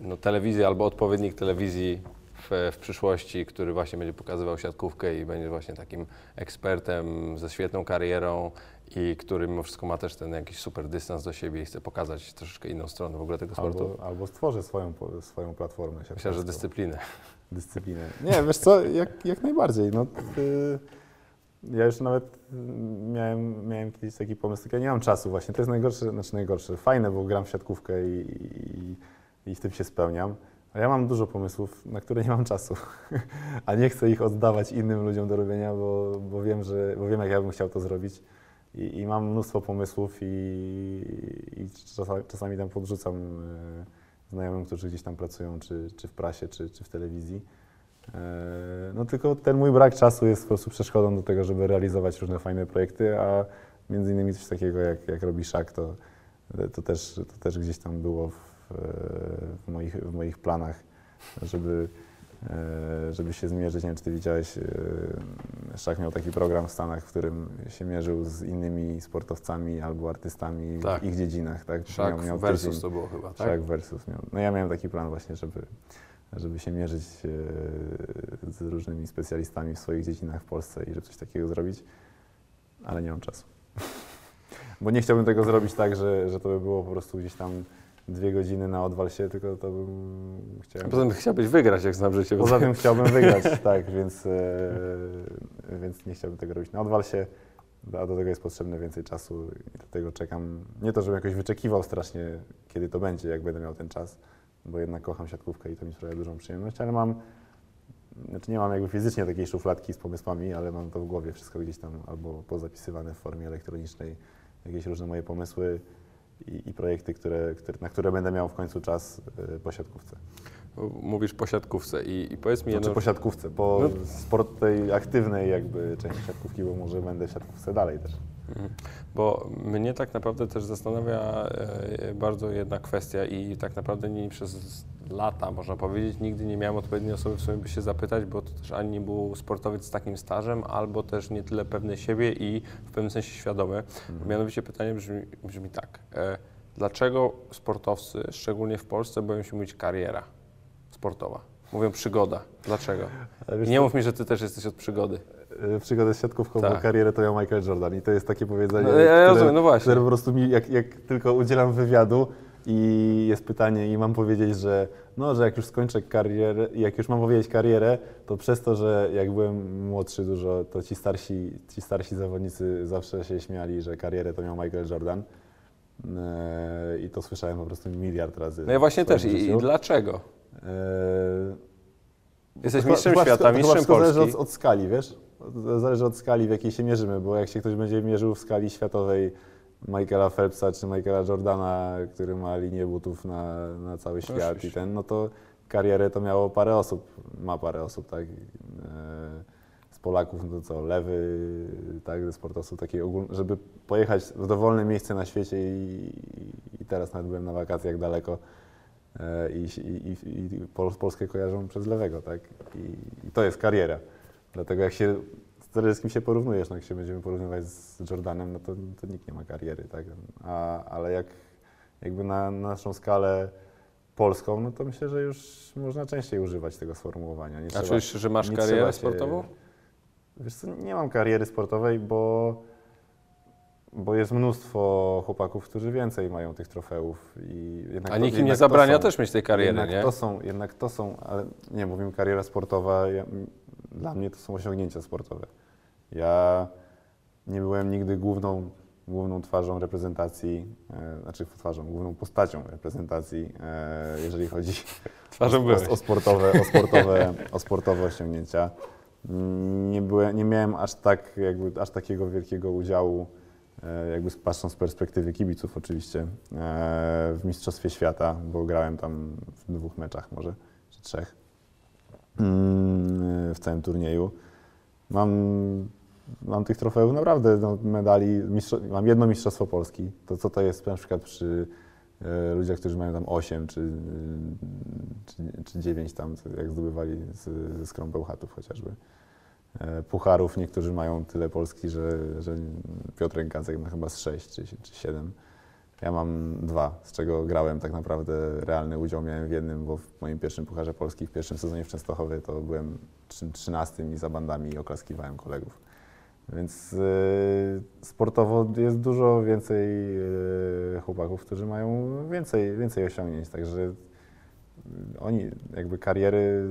no, telewizję albo odpowiednik telewizji w, w przyszłości, który właśnie będzie pokazywał siatkówkę i będzie właśnie takim ekspertem ze świetną karierą i który mimo wszystko ma też ten jakiś super dystans do siebie i chce pokazać troszeczkę inną stronę w ogóle tego sportu. Albo, albo stworzę swoją, swoją platformę Myślę, że dyscyplinę. [laughs] dyscyplinę. Nie, wiesz co, jak, jak najbardziej. No, y, ja już nawet miałem, miałem kiedyś taki pomysł, tylko ja nie mam czasu właśnie. To jest najgorsze, znaczy najgorsze. Fajne, bo gram w siatkówkę i, i, i w tym się spełniam. A ja mam dużo pomysłów, na które nie mam czasu. [laughs] A nie chcę ich oddawać innym ludziom do robienia, bo, bo, wiem, że, bo wiem, jak ja bym chciał to zrobić. I, i mam mnóstwo pomysłów i, i czasami, czasami tam podrzucam y, znajomym, którzy gdzieś tam pracują, czy, czy w prasie, czy, czy w telewizji. E, No tylko ten mój brak czasu jest po prostu przeszkodą do tego, żeby realizować różne fajne projekty, a między innymi coś takiego jak, jak robi Szak, to, to, też, to też gdzieś tam było w, w, moich, w moich planach, żeby, e, żeby się zmierzyć. Nie wiem, czy ty widziałeś, e, Szak miał taki program w Stanach, w którym się mierzył z innymi sportowcami albo artystami Tak. w ich dziedzinach. Tak? Szak Miał- miał versus tydzień. to było chyba, tak? Tak, versus miał. No ja miałem taki plan właśnie, żeby, żeby się mierzyć e, z różnymi specjalistami w swoich dziedzinach w Polsce i żeby coś takiego zrobić, ale nie mam czasu. [laughs] Bo nie chciałbym tego zrobić tak, że, że to by było po prostu gdzieś tam dwie godziny na odwal się, tylko to bym chciał. Poza tym chciałbyś wygrać, jak znam życie. Poza tym chciałbym wygrać, [laughs] tak, więc, e, więc nie chciałbym tego robić na odwal się, a do tego jest potrzebne więcej czasu i dlatego czekam. Nie to, żebym jakoś wyczekiwał strasznie, kiedy to będzie, jak będę miał ten czas, bo jednak kocham siatkówkę i to mi sprawia dużą przyjemność, ale mam, znaczy nie mam jakby fizycznie takiej szufladki z pomysłami, ale mam to w głowie wszystko gdzieś tam albo pozapisywane w formie elektronicznej, jakieś różne moje pomysły i, i projekty, które, które, na które będę miał w końcu czas e, po siatkówce. Mówisz po siatkówce i, i powiedz mi Znaczy jedno... po siatkówce, po No. sport tej aktywnej jakby części siatkówki, bo może będę w siatkówce dalej też. Mhm. Bo mnie tak naprawdę też zastanawia e, bardzo jedna kwestia i tak naprawdę nie przez lata, można powiedzieć, nigdy nie miałem odpowiedniej osoby w sumie, by się zapytać, bo to też ani nie był sportowiec z takim stażem, albo też nie tyle pewny siebie i w pewnym sensie świadomy. Mianowicie pytanie brzmi, brzmi tak. E, dlaczego sportowcy, szczególnie w Polsce, boją się mówić kariera sportowa? Mówią przygoda. Dlaczego? Nie mów mi, że ty też jesteś od przygody. Przygodę z siatkówką, Tak. karierę to miał Michael Jordan i to jest takie powiedzenie, No, ja- ja które, rozumiem, no właśnie. które po prostu mi, jak, jak tylko udzielam wywiadu i jest pytanie i mam powiedzieć, że no, że jak już skończę karierę, jak już mam powiedzieć karierę, to przez to, że jak byłem młodszy dużo, to ci starsi, ci starsi zawodnicy zawsze się śmiali, że karierę to miał Michael Jordan. E, I to słyszałem po prostu miliard razy. No ja właśnie też. I, i dlaczego? E, Jesteś mistrzem chyba świata, chyba mistrzem Polski. zależy od, od skali, wiesz? Zależy od skali, w jakiej się mierzymy, bo jak się ktoś będzie mierzył w skali światowej Michaela Phelpsa czy Michaela Jordana, który ma linię butów na, na cały świat i ten, no to karierę to miało parę osób, ma parę osób, tak? E, Z Polaków, no to co, lewy, tak, ze sportowców takiej ogólnej, żeby pojechać w dowolne miejsce na świecie i, i teraz nawet byłem na wakacjach daleko, E, i, i, i, i Pol- Polskę kojarzą przez lewego, tak? I, I to jest kariera. Dlatego jak się, z kim się porównujesz, no jak się będziemy porównywać z Jordanem, no to, to nikt nie ma kariery, tak? A, ale jak jakby na, na naszą skalę polską, no to myślę, że już można częściej używać tego sformułowania. Nie A trzeba- czujesz, że masz karierę się- sportową? Wiesz co, nie mam kariery sportowej, bo, bo jest mnóstwo chłopaków, którzy więcej mają tych trofeów. I jednak A nikt im nie zabrania są- też mieć tej kariery, jednak nie? To są, jednak to są, ale nie, mówimy kariera sportowa, ja, dla mnie to są osiągnięcia sportowe. Ja nie byłem nigdy główną, główną twarzą reprezentacji, e, znaczy twarzą, główną postacią reprezentacji, e, jeżeli chodzi [laughs] Twarzą o, o, sportowe, o, sportowe, [laughs] o sportowe osiągnięcia. Nie, byłem, nie miałem aż, tak, jakby, aż takiego wielkiego udziału, e, jakby patrząc z perspektywy kibiców oczywiście, e, w Mistrzostwie Świata, bo grałem tam w dwóch meczach może, czy trzech w całym turnieju. Mam, mam tych trofeów naprawdę, no, medali, mam jedno Mistrzostwo Polski. To co to jest na przykład przy e, ludziach, którzy mają tam 8 czy, czy, czy 9 tam, jak zdobywali z, ze Skrą Bełchatów chociażby. E, Pucharów niektórzy mają tyle Polski, że, że Piotr Rękacek ma chyba z 6 czy, czy 7. Ja mam dwa, z czego grałem tak naprawdę realny udział miałem w jednym, bo w moim pierwszym Pucharze Polski w pierwszym sezonie w Częstochowie to byłem trzy- trzynastym i za bandami oklaskiwałem kolegów. Więc y, sportowo jest dużo więcej y, chłopaków, którzy mają więcej, więcej osiągnięć, także y, oni jakby kariery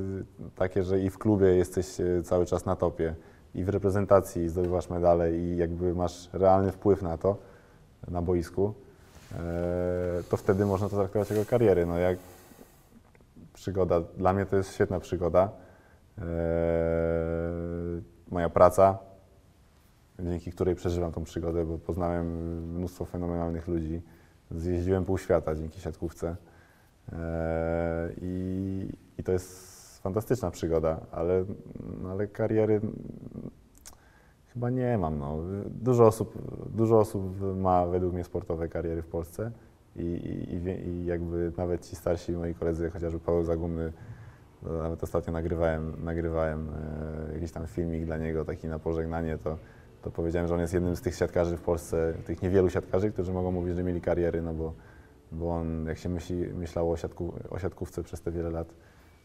takie, że i w klubie jesteś y, cały czas na topie, i w reprezentacji zdobywasz medale i jakby masz realny wpływ na to, na boisku, to wtedy można to traktować jako kariery. No jak przygoda, dla mnie to jest świetna przygoda. E, moja praca, dzięki której przeżywam tą przygodę, bo poznałem mnóstwo fenomenalnych ludzi. Zjeździłem pół świata dzięki siatkówce. E, I, I to jest fantastyczna przygoda, ale, no, ale kariery chyba nie mam. No. Dużo, osób, dużo osób ma według mnie sportowe kariery w Polsce i, i, i, jakby nawet ci starsi moi koledzy, chociażby Paweł Zagumny, no, nawet ostatnio nagrywałem, nagrywałem e, jakiś tam filmik dla niego, taki na pożegnanie, to, to powiedziałem, że on jest jednym z tych siatkarzy w Polsce, tych niewielu siatkarzy, którzy mogą mówić, że mieli kariery, no bo, bo on, jak się myśli, myślało o, siatku, o siatkówce przez te wiele lat,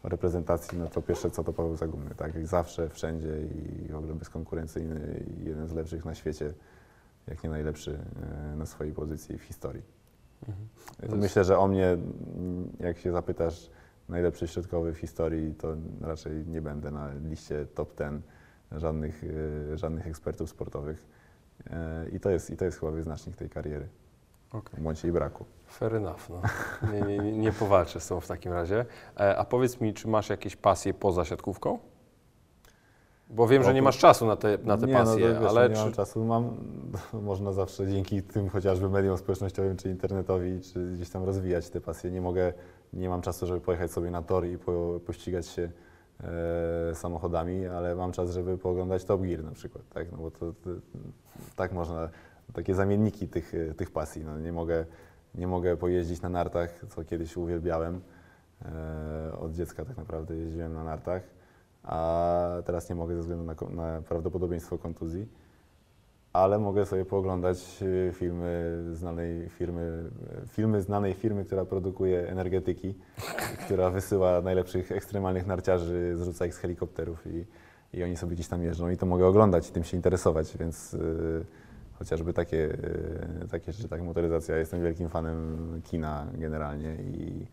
reprezentacji, no to pierwsze co to Paweł Zagumny, tak? I zawsze, wszędzie i w ogóle bezkonkurencyjny i jeden z lepszych na świecie, jak nie najlepszy e, na swojej pozycji w historii. Mhm. To myślę, że o mnie, mm, jak się zapytasz, najlepszy środkowy w historii, to raczej nie będę na liście top 10 żadnych, e, żadnych ekspertów sportowych. E, I to, jest, I to jest chyba wyznacznik tej kariery, Okej. bądź jej braku. Fair enough. No. Nie, nie, nie, nie powalczę z tą w takim razie. E, a powiedz mi, czy masz jakieś pasje poza siatkówką? Bo wiem, że nie masz czasu na te, na te nie, pasje, no, to, wiesz, ale nie czy... mam czasu. Mam, [laughs] można zawsze dzięki tym chociażby mediom społecznościowym, czy internetowi, czy gdzieś tam rozwijać te pasje. Nie mogę, nie mam czasu, żeby pojechać sobie na tor i po, pościgać się e, samochodami, ale mam czas, żeby pooglądać Top Gear na przykład, tak? No bo to, to, tak można, takie zamienniki tych, e, tych pasji. No, nie, mogę, nie mogę pojeździć na nartach, co kiedyś uwielbiałem. E, od dziecka tak naprawdę jeździłem na nartach a teraz nie mogę ze względu na, na prawdopodobieństwo kontuzji, ale mogę sobie pooglądać y, filmy znanej firmy, filmy znanej firmy, która produkuje energetyki, [laughs] która wysyła najlepszych ekstremalnych narciarzy, zrzuca ich z helikopterów i, i oni sobie gdzieś tam jeżdżą i to mogę oglądać i tym się interesować, więc y, chociażby takie, y, takie rzeczy, tak, motoryzacja, jestem wielkim fanem kina generalnie i,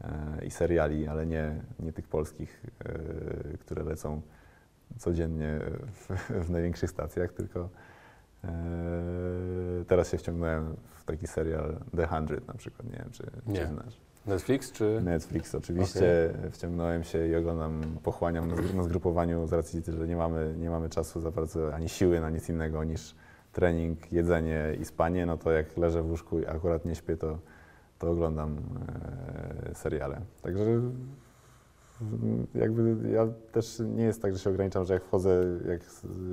e, i seriali, ale nie, nie tych polskich, e, które lecą codziennie w, w największych stacjach, tylko e, teraz się wciągnąłem w taki serial The Hundred na przykład, nie wiem czy, Nie. czy znasz. Netflix, czy... Netflix oczywiście, wciągnąłem się i oglądam, pochłaniam na zgrupowaniu z racji, że nie mamy, nie mamy czasu za bardzo, ani siły na nic innego niż trening, jedzenie i spanie, no to jak leżę w łóżku i akurat nie śpię, to, to oglądam e, seriale. Także jakby ja też nie jest tak, że się ograniczam, że jak wchodzę, jak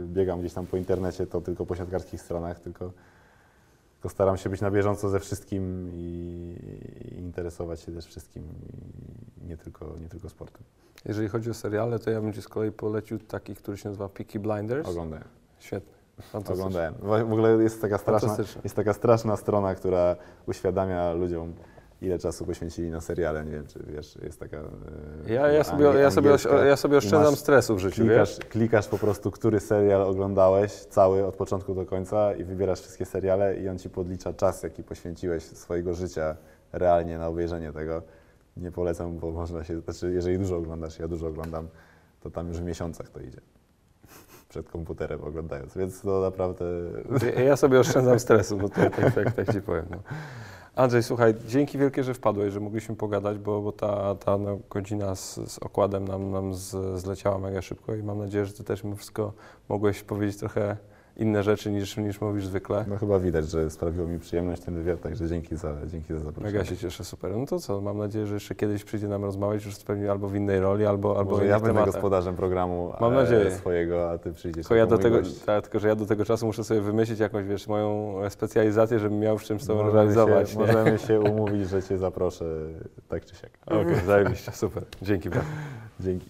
biegam gdzieś tam po internecie, to tylko po siatkarskich stronach, tylko, tylko staram się być na bieżąco ze wszystkim i, i interesować się też wszystkim, i nie, tylko, nie tylko sportem. Jeżeli chodzi o seriale, to ja bym Ci z kolei polecił taki, który się nazywa Peaky Blinders. Oglądałem. Świetny. Oglądałem. W ogóle jest taka, straszna, jest taka straszna strona, która uświadamia ludziom, ile czasu poświęcili na seriale. Nie wiem, czy wiesz, jest taka. e, Ja, ja, sobie, ja, sobie, ja sobie oszczędzam stresu w życiu, Klikasz, wiesz? klikasz po prostu, który serial oglądałeś cały od początku do końca i wybierasz wszystkie seriale i on ci podlicza czas, jaki poświęciłeś swojego życia realnie na obejrzenie tego. Nie polecam, bo można się, znaczy jeżeli dużo oglądasz, ja dużo oglądam, to tam już w miesiącach to idzie. Przed komputerem oglądając, więc to naprawdę Ja- Ja sobie oszczędzam stresu, bo to tak, tak, tak Ci powiem. No. Andrzej, słuchaj, dzięki wielkie, że wpadłeś, że mogliśmy pogadać, bo, bo ta, ta no, godzina z, z okładem nam, nam z, zleciała mega szybko i mam nadzieję, że Ty też mimo wszystko mogłeś powiedzieć trochę inne rzeczy niż, niż mówisz zwykle. No chyba widać, że sprawiło mi przyjemność ten wywiad, także dzięki za, dzięki za zaproszenie. Mega się cieszę, super. No to co, mam nadzieję, że jeszcze kiedyś przyjdzie nam rozmawiać już pewnie albo w innej roli, albo, albo Może ja będę tematach. gospodarzem programu Mam e, nadzieję. swojego, a ty przyjdziesz Tylko ja, do tego, tak, tylko że ja do tego czasu muszę sobie wymyślić jakąś, wiesz, moją specjalizację, żebym miał w czym z tobą Możemy realizować. Się, możemy się umówić, że cię zaproszę tak czy siak. Okej, zajebiście, [laughs] super. Dzięki bardzo. Dzięki.